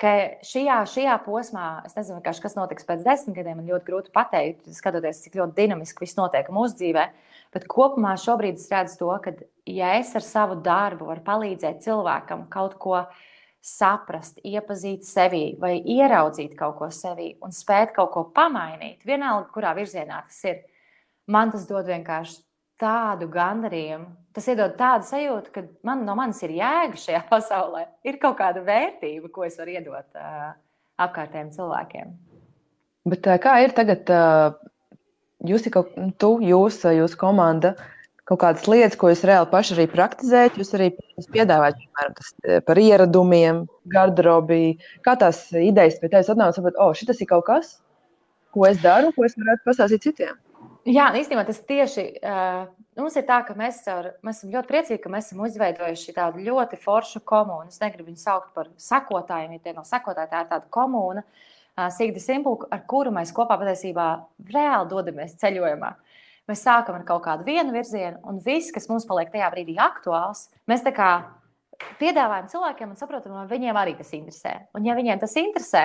Ka šajā, šajā posmā, es nezinu, kas notiks pēc desmit gadiem, man ļoti grūti pateikt, skatoties, cik ļoti dinamiski viss notiek mūsu dzīvē. Bet kopumā šobrīd es redzu to, ka, ja es ar savu darbu varu palīdzēt cilvēkam kaut ko izdarīt, saprast, iepazīt sevi vai ieraudzīt kaut ko sevi un spēt kaut ko pamainīt, vienalga, kurā virzienā tas ir, man tas dod vienkārši tādu gandarījumu. Tas iedod tādu sajūtu, ka man, no manis ir jēga šajā pasaulē, ir kaut kāda vērtība, ko es varu iedot uh, apkārtējiem cilvēkiem. Bet, kā ir tagad? Uh, jūs, kaut, tu, jūs, jūsu komanda, uh, kaut kādas lietas, ko jūs reāli paši arī praktizējat. Jūs arī piedāvājat, piemēram, tas, e, par ieradumiem, garderobi. Kā tās idejas pie tevis atnāca, saprot, oh, šis ir kaut kas, ko es daru, ko es varētu pastāstīt citiem. Jā, īstenībā tas tieši uh, mums ir tā, ka mēs, ar, mēs esam ļoti priecīgi, ka mēs esam izveidojuši tādu ļoti foršu komunu. Es negribu viņu saukt par sekotājiem, ja tie nav sekotāji, tā ir tāda komūna, uh, Sigda Simpla, ar kuru mēs kopā patiesībā reāli dodamies ceļojumā. Uh, Mēs sākam ar kaut kādu vienu virzienu, un viss, kas mums paliek tajā brīdī aktuāls, mēs tā kā piedāvājam cilvēkiem un saprotam, vai viņiem arī tas interesē. Un, ja viņiem tas interesē,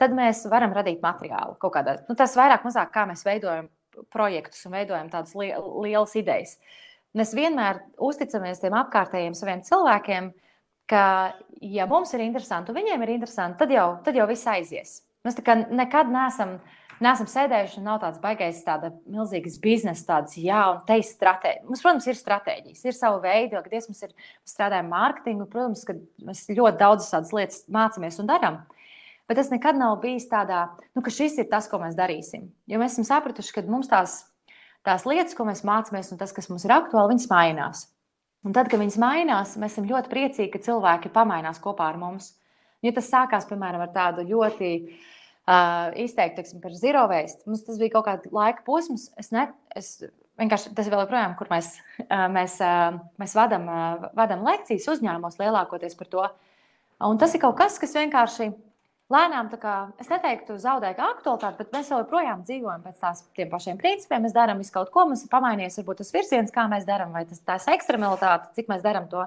tad mēs varam radīt materiālu kaut kādā. Nu, tas vairāk, mazāk kā mēs veidojam projektus un veidojam tādas li lielas idejas. Mēs vienmēr uzticamies tiem apkārtējiem saviem cilvēkiem, ka, ja mums ir interesanti un viņiem ir interesanti, tad jau, tad jau viss aizies. Mēs nekad neesam neesam sēdējuši un nav tāds baigais, tāda milzīgas biznesa, tādas, jā, un te ir stratēģija. Mums, protams, ir stratēģijas, ir savu veidu, kad mēs ir strādājam mārketingu, protams, ka mēs ļoti daudz tādas lietas mācāmies un darām. Bet tas nekad nav bijis tādā, nu, ka šis ir tas, ko mēs darīsim. Jo mēs esam sapratuši, ka mums tās, tās lietas, ko mēs mācāmies, un tas, kas mums ir aktuāli, viņas mainās. Un tad, kad viņas mainās, mēs esam ļoti priecīgi, ka cilvēki pamainās kopā ar mums. Ja tas sākās, piemēram, ar tādu ļoti uh, izteikt teiksim, par zero waste. Mums tas bija kaut kāds laika posms. Es ne, es vienkārši tas ir vēl joprojām, kur mēs, mēs, mēs vadām, vadām lekcijas uzņēmumos lielākoties par to. Un tas ir kaut kas, kas vienkārši lēnām, kā, es neteiktu, zaudēja aktualitāti, bet mēs joprojām dzīvojam pēc tās, pašiem principiem. Mēs darām visu kaut ko, mums ir pamainījies varbūt tas virziens, kā mēs darām, vai tas tās ekstremalitāte, cik mēs darām to.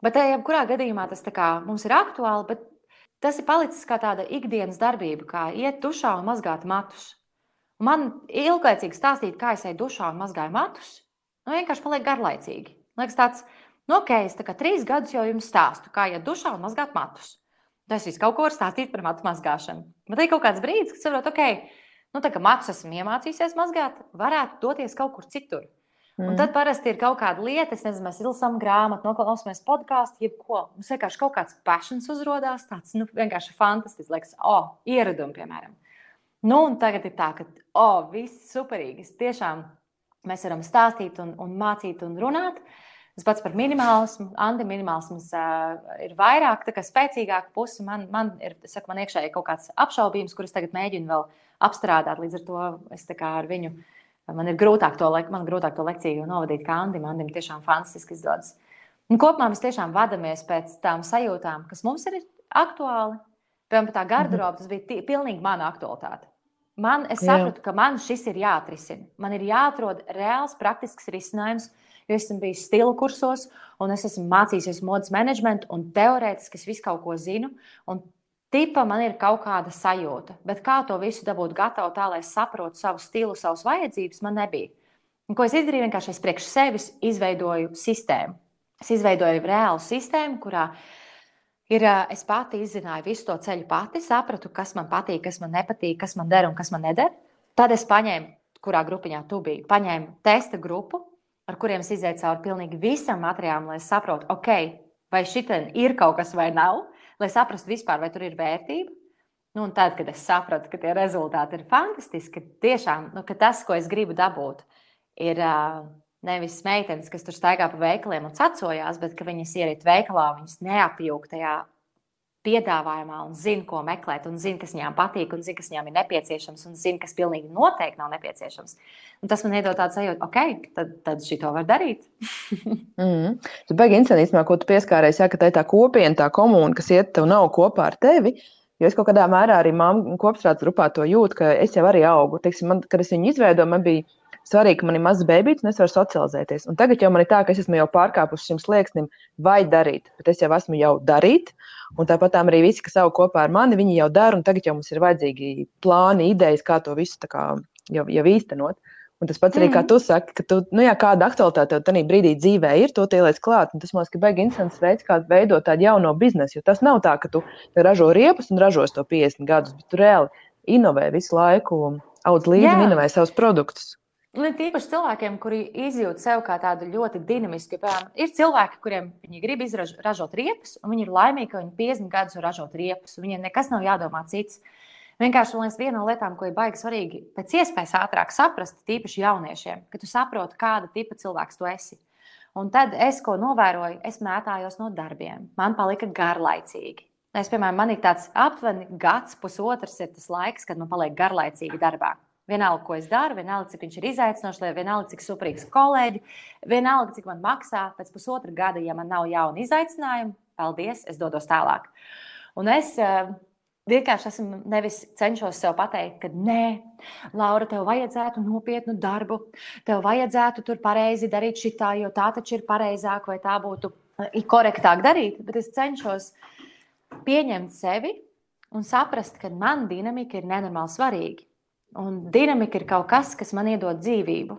Bet, jebkurā gadījumā tas kā, mums ir aktuāli, bet Tas ir palicis kā tāda ikdienas darbība, kā iet dušā un mazgāt matus. Un man ilglaicīgi stāstīt, kā es eju dušā un mazgāju matus, nu, vienkārši paliek garlaicīgi. Liekas, tāds, nu, ok, es tā kā trīs gadus jau jums stāstu, kā iet dušā un mazgāt matus. Tas viss kaut ko var stāstīt par matu mazgāšanu. Bet ir kaut kāds brīdis, kad saprotu, ok, nu, tā kā matus esmu iemācījies mazgāt, varētu doties kaut kur citur. Mm. Un tad parasti ir kaut kāda lieta, es nezinu, mēs izlasām grāmatu, noklausāmies podkāstu, jebko. Mums vienkārši kaut kāds passions uzrādās, tāds nu, vienkārši fantastisks, liekas, oh, ieradumi, piemēram. Nu, un tagad ir tā, ka, oh, viss superīgi. Tiešām mēs varam stāstīt un, un mācīt un runāt. Tas pats par minimālismu. Andi minimālisms uh, ir vairāk, tā kā spēcīgāka puse. Man, man ir, saku, man iekšēji kaut kāds apšaubījums, kurus tagad mēģinu vēl apstrādāt. Līdz ar to es ar viņu Man ir grūtāk to, man grūtāk to lekciju novadīt kā Andim. Andim tiešām fantastiski izdodas. Un kopumā mēs tiešām vadāmies pēc tām sajūtām, kas mums ir aktuāli. Piemēram, tā garderoba, tas bija tī, pilnīgi mana aktualitāte. Man, es sapratu, Jā. ka man šis ir jāatrisina. Man ir jāatrod reāls, praktisks risinājums, jo es esmu bijis stila kursos, un es esmu mācījies modes menedžmentu, un teorētiski es visu kaut ko zinu. Tipa man ir kaut kāda sajūta, bet kā to visu dabūt gatavu tā, lai saprotu savu stilu, savas vajadzības, man nebija. Un, ko es izdarīju? Vienkārši es priekš sevis izveidoju sistēmu. Es izveidoju reālu sistēmu, kurā ir, es pati izzināju visu to ceļu pati, sapratu, kas man patīk, kas man nepatīk, kas man der un kas man neder. Tad es paņēmu, kurā grupiņā tu biji, paņēmu testa grupu, ar kuriem es izēju cauri pilnīgi visam materiālam, lai saprotu, ok, vai šitien ir kaut kas vai nav lai saprastu vispār, vai tur ir vērtība. Nu, un tad, kad es sapratu, ka tie rezultāti ir fantastiski, tiešām nu, ka tas, ko es gribu dabūt, ir uh, nevis meitenes, kas tur staigā pa veikaliem un cacojās, bet ka viņas ieriet veikalā, viņas neapjūg tajā piedāvājumā un zina, ko meklēt, un zina, kas viņām patīk, un zina, kas viņām ir nepieciešams, un zina, kas pilnīgi noteikti nav nepieciešams. Un tas man iedod tādu sajūtu, ok, tad, tad šī to var darīt. mm. Tas beigas incidents, ko tu pieskāries, ja tā ir tā kopiena, tā komūna, kas iet tev nav kopā ar tevi. Jo es kaut kādā mērā arī māmu kopstrādes grupā to jūtu, ka es jau arī augu. Teiksim, man, kad es viņu izveidoju, man bija svarīgi, ka man ir mazs bērns, un es varu socializēties. Un tagad jau man ir tā, ka es esmu jau pārkāpusi šim slieksnim, vai darīt, bet es jau esmu jau darīt. Un tāpat arī visi, kas aug kopā ar mani, viņi jau dara, un tagad jau mums ir vajadzīgi plāni, idejas, kā to visu kā, jau, jau īstenot. Un tas pats arī, mm. kā tu saki, ka tu, nu jā, kāda aktualitāte tev tajā brīdī dzīvē ir, to ieliec klāt. Un tas man liekas, ka beigas interesants veids, kā veidot tādu jauno biznesu. Jo tas nav tā, ka tu ražo riepas un ražos to 50 gadus, bet tu reāli inovē visu laiku, audz līdzi inovē savus produktus. Un ir tīpaši cilvēkiem, kuri izjūt sevi kā tādu ļoti dinamisku. Piemēram, ir cilvēki, kuriem viņi grib izražot riepas, un viņi ir laimīgi, ka viņi 50 gadus var ražot riepas, un viņiem nekas nav jādomā cits. Vienkārši liekas, viena no lietām, ko ir baigi svarīgi, pēc iespējas ātrāk saprast, tīpaši jauniešiem, ka tu saproti, kāda tipa cilvēks tu esi. Un tad es, ko novēroju, es mētājos no darbiem. Man palika garlaicīgi. Es, piemēram, man ir tāds aptuveni gads, pusotrs ir tas laiks, kad man paliek garlaicīgi darbā. Vienalga, ko es daru, vienalga, cik viņš ir izaicinošs, vienalga, cik superīgs kolēģis, vienalga, cik man maksā. Pēc pusotra gada, ja man nav jauna izaicinājuma, paldies, es dodos tālāk. Un es uh, vienkārši esmu nevis cenšos sev pateikt, ka nē, Laura, tev vajadzētu nopietnu darbu, tev vajadzētu tur pareizi darīt šitā, jo tā taču ir pareizāk vai tā būtu eh, korektāk darīt. Bet es cenšos pieņemt sevi un saprast, ka man dinamika ir nenormāli svarīga. Un dinamika ir kaut kas, kas man iedod dzīvību.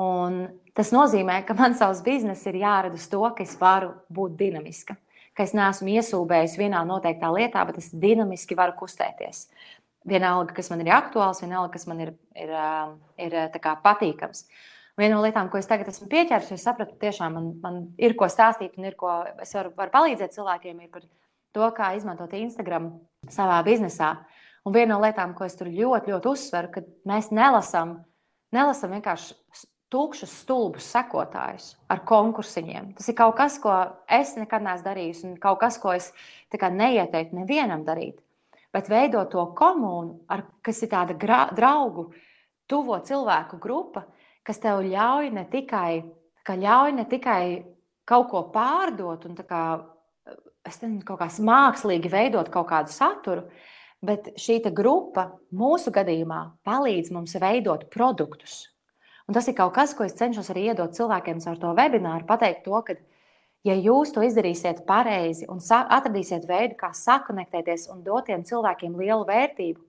Un tas nozīmē, ka man savs bizness ir jārada uz to, ka es varu būt dinamiska. Ka es neesmu iesūbējis vienā noteiktā lietā, bet es dinamiski varu kustēties. Vienalga, kas man ir aktuāls, vienalga, kas man ir, ir, ir, ir patīkams. Viena no lietām, ko es tagad esmu pieķēries, es sapratu, tiešām man, man ir ko stāstīt un ir ko es varu, varu palīdzēt cilvēkiem, ir par to, kā izmantot Instagram savā biznesā. Un viena no lietām, ko es tur ļoti, ļoti uzsveru, ka mēs nelasām, nelasām vienkārši tukšus, stulbus sekotājus ar konkursiņiem. Tas ir kaut kas, ko es nekad neesmu darījis, un kaut kas, ko es neieteiktu nevienam darīt. Bet veidot to komunu, ar, kas ir tāda gra, draugu, tuvo cilvēku grupa, kas tev ļauj ne tikai, ļauj ne tikai kaut ko pārdot un kā, nezinu, kaut kā mākslīgi veidot kaut kādu saturu, bet šī grupa mūsu gadījumā palīdz mums veidot produktus Un tas ir kaut kas, ko es cenšos arī iedot cilvēkiem ar to webināru. Pateikt to, ka, ja jūs to izdarīsiet pareizi un atradīsiet veidu, kā sakonektēties un dot tiem cilvēkiem lielu vērtību,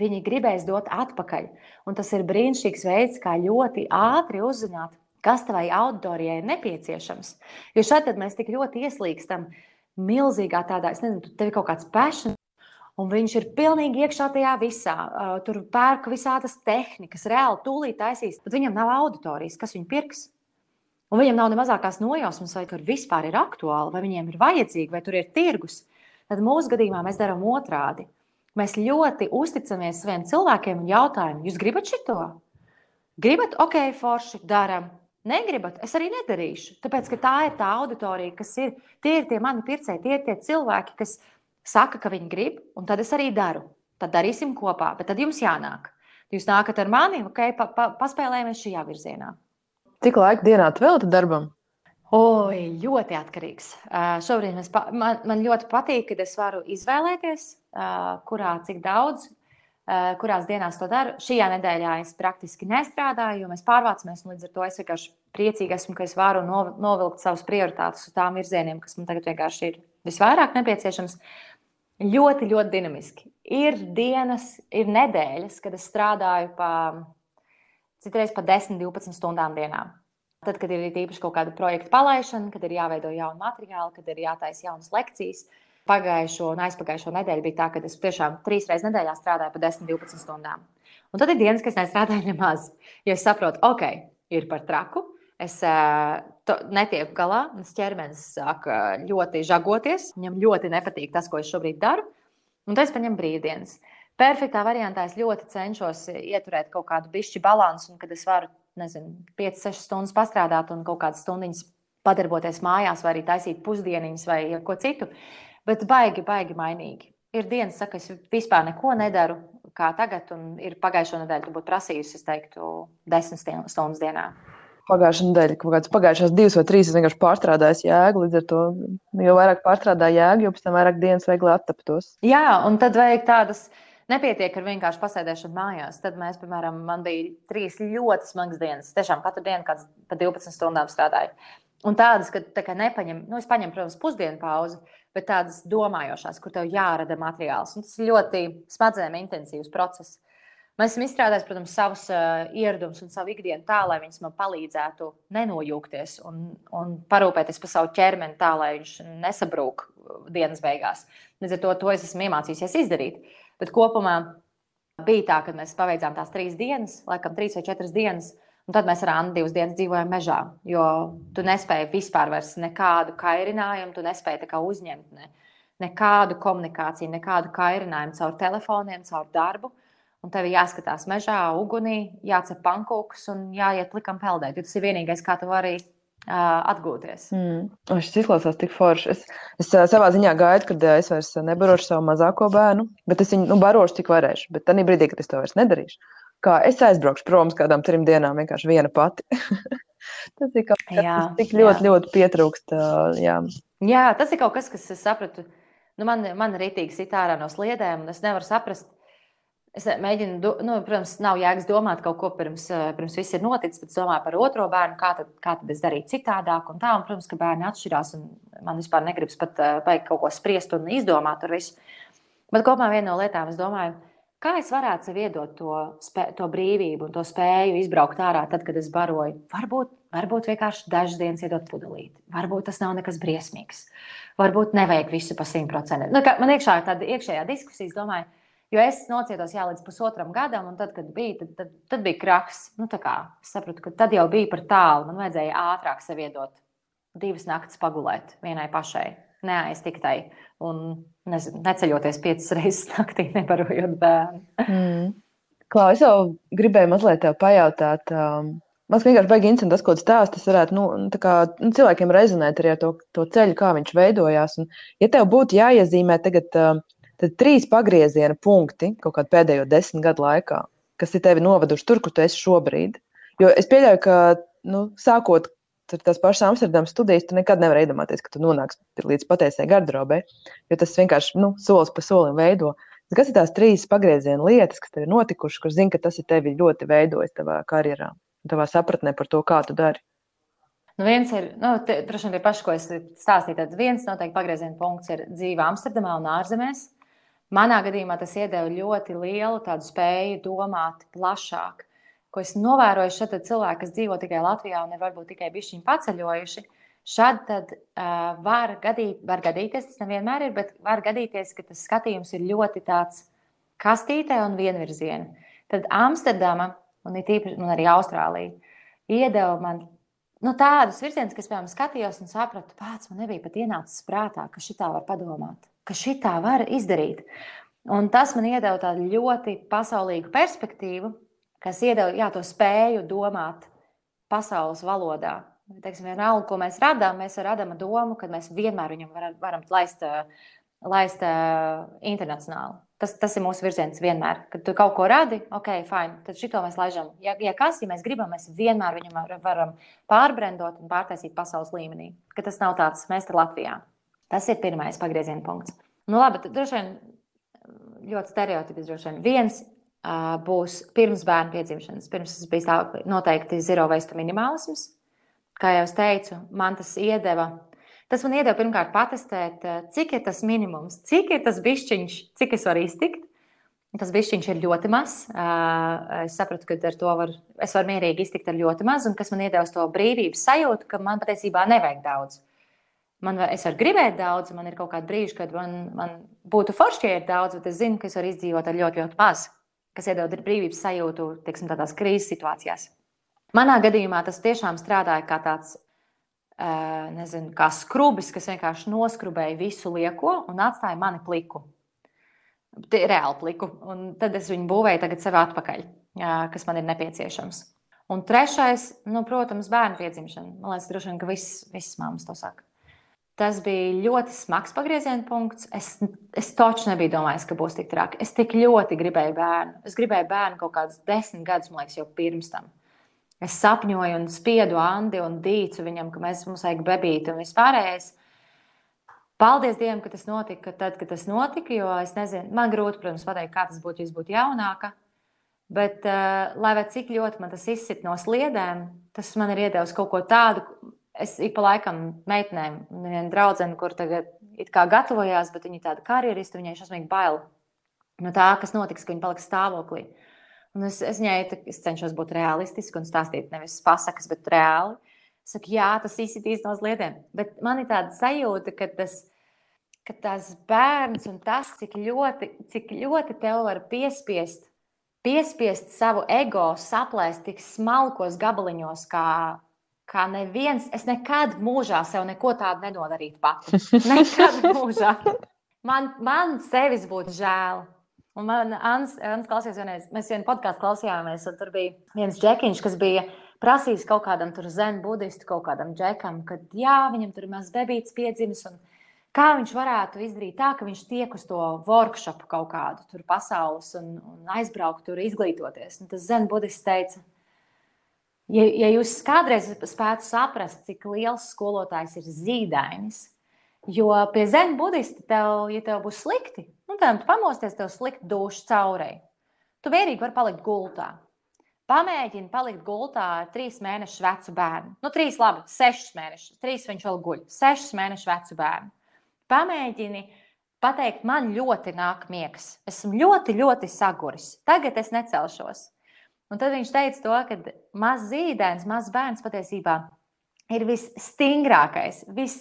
viņi gribēs dot atpakaļ. Un tas ir brīnišķīgs veids, kā ļoti ātri uzzināt, kas tavai auditorijai ir nepieciešams. Jo šeit mēs tik ļoti ieslīgstam milzīgā tādā, es nezinu, tev ir kaut kāds passion Un viņš ir pilnīgi iekšā tajā visā. Uh, tur pērk visādas tehnikas, reāli tūlīt taisīs. Bet viņam nav auditorijas, kas viņu pirks. Un viņam nav ne mazākās nojausmas, vai tur vispār ir aktuāli, vai viņiem ir vajadzīgi, vai tur ir tirgus. Tad mūsu gadījumā mēs darām otrādi. Mēs ļoti uzticamies saviem cilvēkiem un jautājam, jūs gribat šito? Gribat, ok, forši, darām. Negribat, es arī nedarīšu. Tāpēc, ka tā ir tā auditorija, kas ir. Tie ir tie mani pircēji, tie ir tie cilvēki, kas ir saka, ka viņi grib, un tad es arī daru. Tad darīsim kopā, bet tad jums jānāk. Jūs nākat ar mani, ok, pa, pa, paspēlējamies šajā virzienā. Cik laika dienā veltat darbam? Oi, ļoti atkarīgs. Uh, šobrīd mēs, man, man ļoti patīk, kad es varu izvēlēties, uh, kurā cik daudz, uh, kurās dienās to daru. Šajā nedēļā es praktiski nestrādāju, jo mēs pārvācamies. Līdz ar to es vienkārši priecīgi esmu, ka es varu novilkt savus prioritātus uz tām virzieniem, kas man tagad vienkārši ir visvairāk nepieciešams. Ļoti, ļoti dinamiski. Ir dienas, ir nedēļas, kad es strādāju pa citreiz pa 10, 12 stundām dienā. Tad, kad ir īpaši kaut kāda projekta palaišana, kad ir jāveido jauni materiāli, kad ir jātaisa jaunas lekcijas. Pagājušo un aizpagājušo nedēļu bija tā, ka es tiešām trīs reizes nedēļā strādāju pa 10, 12 stundām. Un tad ir dienas, kad es nestrādāju nemaz. Jo es saprotu, ok, ir par traku, Es to, netieku galā, mans ķermenis sāk ļoti žagoties. Viņam ļoti nepatīk tas, ko es šobrīd daru. Un tad es paņemu brīvdienas. Perfektā variantā es ļoti cenšos ieturēt kaut kādu bišķi balansu, un kad es varu, nezinu, 5-6 stundas pastrādāt un kaut kādas stundiņas padarboties mājās, vai arī taisīt pusdieniņas vai ko citu. Bet baigi, baigi mainīgi. Ir dienas, ka es vispār neko nedaru, kā tagad, un ir pagājušo nedēļu, tu būtu prasījusi, es teiktu, 10 stundas dienā pagājušā nedēļa, kaut kādas pagājušās divas vai trīs, es vienkārši pārstrādāju jēgu. Līdz ar to, jo vairāk pārstrādāju jēgu, jo pēc tam vairāk dienas viegli attaptos. Jā, un tad vajag tādas. Nepietiek ar vienkārši pasēdēšanu mājās. Tad mēs, piemēram, man bija trīs ļoti smagas dienas. Tiešām katru dienu kāds pa 12 stundām strādāju. Un tādas, ka tā nepaņem, nu, es paņemu, protams, pusdienu pauzi, bet tādas domājošās, kur tev jārada materiāls. Un tas ir ļoti smadzenēm intensīvs process. Mēs esam izstrādājuši, protams, savus uh, ieradumus un savu ikdienu tā, lai viņas man palīdzētu nenojūgties un, un parūpēties par savu ķermeni tā, lai viņš nesabrūk dienas beigās. Līdz ar to, to es esmu iemācījusies izdarīt. Bet kopumā bija tā, ka mēs paveidzām tās trīs dienas, laikam trīs vai četras dienas. Un tad mēs ar Annu divas dienas dzīvojam mežā, jo tu nespēji vispār nekādu kairinājumu, tu nespēji uzņemt ne, nekādu komunikāciju, nekādu kairinājumu caur telefoniem, caur darbu. Uh, un tev jāskatās mežā, ugunī, jācep pankūkus un jāiet likam peldēt. Tas ir vienīgais, kā tu vari atgūties. Mm. Šis izklausās tik forši. Es, es savā ziņā gaidu, kad es vairs nebarošu savu mazāko bērnu, bet es viņu nu, barošu, cik varēšu. Bet tajā brīdī, kad es to vairs nedarīšu, kā es aizbraukšu prom uz kādām trim dienām, vienkārši viena pati. tas ir kaut kas, kas tik ļoti, jā. ļoti pietrūkst. Jā. jā, tas ir kaut kas, kas es sapratu. Nu, man, man ir rītīgi sit ārā no sliedēm, un es nevaru saprast, Es mēģinu, nu, protams, nav jēgas domāt kaut ko pirms, eh, pirms viss ir noticis, bet es domāju par otro bērnu, kā tad, kā tad es darītu citādāk. Un tā, un, protams, ka bērni atšķirās, un man vispār negribas pat uh, kaut ko spriest un izdomāt ar visu. Bet kopumā viena no lietām, es domāju, kā es varētu sev iedot to, spē, to brīvību un to spēju izbraukt ārā, tad, kad es baroju. Varbūt, varbūt vienkārši dažas dienas iedot pudelīti. Varbūt tas nav nekas briesmīgs. Varbūt nevajag visu pa simt procentiem. Nu, man iekšā ir tāda iekšējā diskusija, domāju, Jo es nocietos jā, līdz pusotram gadam, un tad, kad bija, tad, tad, tad bija kraks. Nu, kā, es sapratu, ka tad jau bija par tālu. Man vajadzēja ātrāk sev iedot divas naktas pagulēt vienai pašai, neaiztiktai un nezinu, neceļoties piecas reizes naktī, nebarojot bērnu. Mm. Klau, es jau gribēju mazliet te pajautāt. Um, Man vienkārši baigi interesanti tas, ko tu stāsti. Tas varētu nu, kā, nu, cilvēkiem rezonēt arī ar to, to ceļu, kā viņš veidojās. Un, ja tev būtu jāiezīmē tagad uh, trīs pagrieziena punkti kaut kādā pēdējo desmit gadu laikā, kas ir tevi noveduši tur, kur tu esi šobrīd. Jo es pieļauju, ka nu, sākot ar tās pašas Amsterdamas studijas, tu nekad nevari iedomāties, ka tu nonāksi līdz patiesai gardrobai, jo tas vienkārši nu, solis pa solim veido. Kas ir tās trīs pagrieziena lietas, kas tev ir notikušas, kur zini, ka tas ir tevi ļoti veidojis tavā karjerā? tavā sapratnē par to, kā tu dari? Nu, viens ir, nu, droši vien tie paši, ko es stāstīju, tad viens noteikti pagrieziena punkts ir dzīve Amsterdamā un ārzemēs. Manā gadījumā tas iedeva ļoti lielu spēju domāt plašāk. Ko es novēroju, šeit cilvēki, kas dzīvo tikai Latvijā un ir varbūt tikai bišķiņi paceļojuši, šad tad uh, var, gadīt, var gadīties, tas nevienmēr ir, bet var gadīties, ka tas skatījums ir ļoti tāds kastītē un vienvirziena. Tad Amsterdama un, īpaši, un arī Austrālija, iedeva man nu, tādus virzienus, kas, piemēram, skatījos un sapratu, pats man nebija pat ienācis prātā, ka šitā var padomāt, ka šitā var izdarīt. Un tas man iedeva tādu ļoti pasaulīgu perspektīvu, kas iedeva jā, to spēju domāt pasaules valodā. Teiksim, vienalga, ko mēs radām, mēs radām domu, ka mēs vienmēr viņam varam, varam laist, laist uh, internacionāli. Tas, tas ir mūsu virziens vienmēr. Kad tu kaut ko radi, ok, fine, tad šito mēs laižam. Ja, ja kas, ja mēs gribam, mēs vienmēr viņu varam pārbrendot un pārtaisīt pasaules līmenī. Ka tas nav tāds, mēs te Latvijā. Tas ir pirmais pagrieziena punkts. Nu, labi, tad droši vien ļoti stereotipiski. Droši vien viens uh, būs pirms bērna piedzimšanas. Pirms tas bija tā, noteikti zero waste minimālisms. Kā jau teicu, man tas iedeva Tas man iedeva pirmkārt patestēt, eh, cik ir tas minimums, cik ir tas bišķiņš, cik es varu iztikt. Tas bišķiņš ir ļoti mazs. Eh, es sapratu, ka ar to var, es varu mierīgi iztikt ar ļoti maz, un kas man iedeva to brīvības sajūtu, ka man patiesībā nevajag daudz. Man, es varu gribēt daudz, man ir kaut kāda brīža, kad man, man būtu forši, ja ir daudz, bet es zinu, ka es varu izdzīvot ar ļoti, ļoti maz, kas iedod brīvības sajūtu teiksim, tādās krīzes situācijās. Manā gadījumā tas tiešām strādāja kā tāds nezinu, kā skrubis, kas vienkārši noskrubēja visu lieko un atstāja mani pliku. Reāli pliku. Un tad es viņu būvēju sev atpakaļ, kas man ir nepieciešams. Un trešais, nu, protams, bērnu piedzimšana. Man liekas, droši vien, ka viss, visas mammas to saka. Tas bija ļoti smags pagrieziena punkts. Es, es taču nebiju domājis, ka būs tik traki. Es tik ļoti gribēju bērnu. Es gribēju bērnu kaut kādus desmit gadus, man liekas, jau pirms tam. Es sapņoju un spiedu Andi un dīcu viņam, ka mēs mums vajag bebīti un vispārējais. Paldies Dievam, ka tas notika tad, kad tas notika, jo es nezinu, man grūti, protams, pateikt, kā tas būtu, ja es būtu jaunāka. Bet, uh, lai cik ļoti man tas izsit no sliedēm, tas man ir iedevis kaut ko tādu. Es ik pa laikam meitenēm, viena draudzene, kur tagad it kā gatavojās, bet viņa tāda karjerista, viņai šausmīgi bail no tā, kas notiks, ka viņa paliks stāvoklī. Un es, es viņai es cenšos būt realistiski un stāstīt nevis pasakas, bet reāli. Es saku, jā, tas izsitīs no sliedēm. Bet man ir tāda sajūta, ka tas, ka tas bērns un tas, cik ļoti, cik ļoti tev var piespiest, piespiest savu ego saplēst tik smalkos gabaliņos, kā, kā neviens. Es nekad mūžā sev neko tādu nenodarītu pati. Nekad mūžā. Man, man sevis būtu žēl. Un man Ans, Ans klausījās vienreiz, mēs vienu podkāstu klausījāmies, un tur bija viens džekiņš, kas bija prasījis kaut kādam tur zen budistu, kaut kādam džekam, ka jā, viņam tur ir mazs bebīts piedzimis, un kā viņš varētu izdarīt tā, ka viņš tiek uz to workshopu kaut kādu tur pasaules un, un aizbraukt tur izglītoties. Un tas zen budists teica, ja, ja jūs kādreiz spētu saprast, cik liels skolotājs ir zīdainis, jo pie zen budista tev, ja tev būs slikti, nu, tad pamosties, tev slikt dušu caurei. Tu mierīgi vari palikt gultā. Pamēģini palikt gultā ar trīs mēnešu vecu bērnu. Nu, trīs, labi, sešus mēnešus. Trīs viņš vēl guļ. Sešus mēnešu vecu bērnu. Pamēģini pateikt, man ļoti nāk miegs. Esmu ļoti, ļoti saguris. Tagad es necelšos. Un tad viņš teica to, ka mazs zīdainis, mazs bērns patiesībā ir visstingrākais, vis,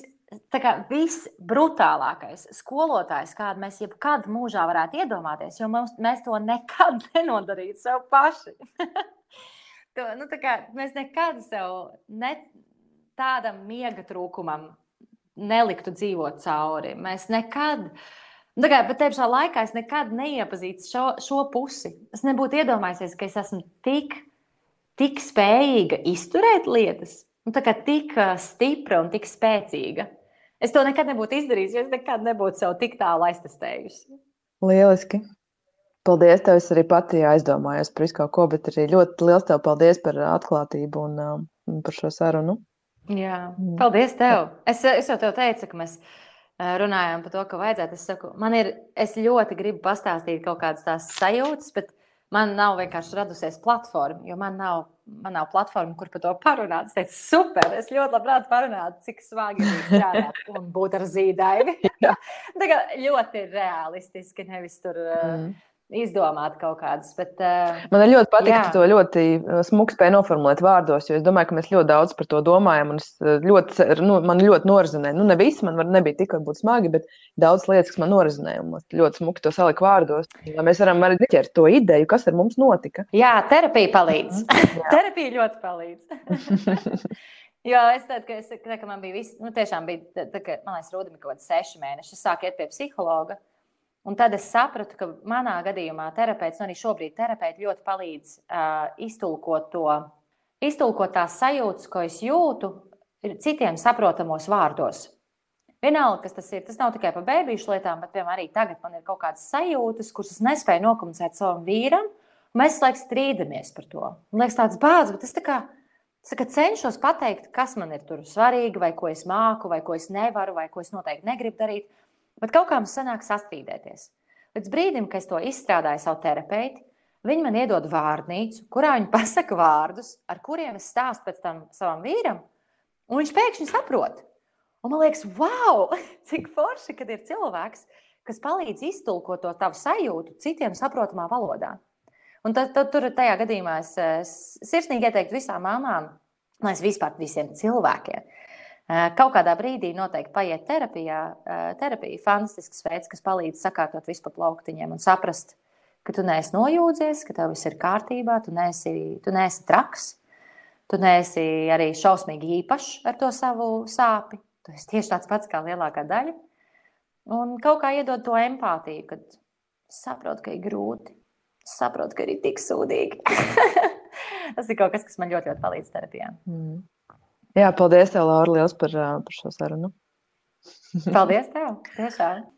visbrutālākais skolotājs, kādu mēs jebkad mūžā varētu iedomāties, jo mums, mēs to nekad nenodarītu sev paši. to, nu, kā, mēs nekad sev ne, tādam miega trūkumam neliktu dzīvot cauri. Mēs nekad. Nu, kā, bet tajā pašā laikā es nekad neiepazīstu šo, šo pusi. Es nebūtu iedomājies, ka es esmu tik, tik spējīga izturēt lietas, nu, tik stipra un tik spēcīga. Es to nekad nebūtu izdarījis, jo es nekad nebūtu sev tik tālu aiztestējusi. Lieliski! Paldies! Tev es arī pati aizdomājos par visu kaut ko, bet arī ļoti liels tev paldies par atklātību un, un par šo sarunu. Jā, paldies tev! Es, es jau tev teicu, ka mēs runājām par to, ka vajadzētu. Es, saku, man ir, es ļoti gribu pastāstīt kaut kādas tās sajūtas, bet man nav vienkārši radusies platforma, jo man nav man nav platforma, kur par to parunāt. Es teicu, super, es ļoti labprāt parunātu, cik svāgi ir strādāt un būt ar zīdaini. Tā kā ļoti realistiski, nevis tur. Mm izdomāt kaut kādas. Bet, uh, Man ļoti patīk, ka to ļoti eh, smuki spēj noformulēt vārdos, jo es domāju, ka mēs ļoti daudz par to domājam. Eh, ļoti, nu, man ļoti norizonē. Nu, ne viss man var, nebija tik varbūt smagi, bet daudz lietas, kas man norizonē. Un ļoti smuki to salikt vārdos. Lai mēs varam arī ķert to ideju, kas ar mums notika. Jā, terapija palīdz. Mhm. terapija ļoti palīdz. Jo es tādu, ka, es, ka man bija viss, nu, tiešām bija, tā, ka, man liekas, Rūda bija kaut kāds seši mēneši. Es sāku iet pie psihologa. Un tad es sapratu, ka manā gadījumā terapeits, un arī šobrīd terapeits ļoti palīdz uh, iztulkot to, iztulkot tās sajūtas, ko es jūtu, citiem saprotamos vārdos. Vienalga, kas tas ir. Tas nav tikai par bērnu lietām, bet piemēram, arī tagad man ir kaut kādas sajūtas, kuras es nespēju nokomunicēt savam vīram. Mēs laikam strīdamies par to. Man liekas, tāds bāds, bet es tā kā, tā kā cenšos pateikt, kas man ir tur svarīgi, vai ko es māku, vai ko es nevaru, vai ko es noteikti negribu darīt. Bet kaut kā mums sanāk sastrīdēties. Līdz brīdim, kad es to izstrādāju savu terapeitu, viņi man iedod vārnīcu, kurā viņi pasaka vārdus, ar kuriem es stāstu pēc tam savam vīram, un viņš pēkšņi saprot. Un man liekas, wow, cik forši, kad ir cilvēks, kas palīdz iztulkot to tavu sajūtu citiem saprotamā valodā. Un tad, tad tur tajā gadījumā es, es sirsnīgi ieteiktu visām mamām, lai es vispār visiem cilvēkiem kaut kādā brīdī noteikti paiet terapijā. Eh, terapija ir fantastisks veids, kas palīdz sakārtot visu pa plauktiņiem un saprast, ka tu neesi nojūdzies, ka tev viss ir kārtībā, tu neesi, tu neesi traks, tu neesi arī šausmīgi īpašs ar to savu sāpi. Tu esi tieši tāds pats kā lielākā daļa. Un kaut kā iedod to empātiju, kad saproti, ka ir grūti, saproti, ka ir tik sūdīgi. Tas ir kaut kas, kas man ļoti, ļoti palīdz terapijā. Mm. Jā, paldies, tev, Laura, liels par, par šo sarunu. Paldies, tev! Tiešām!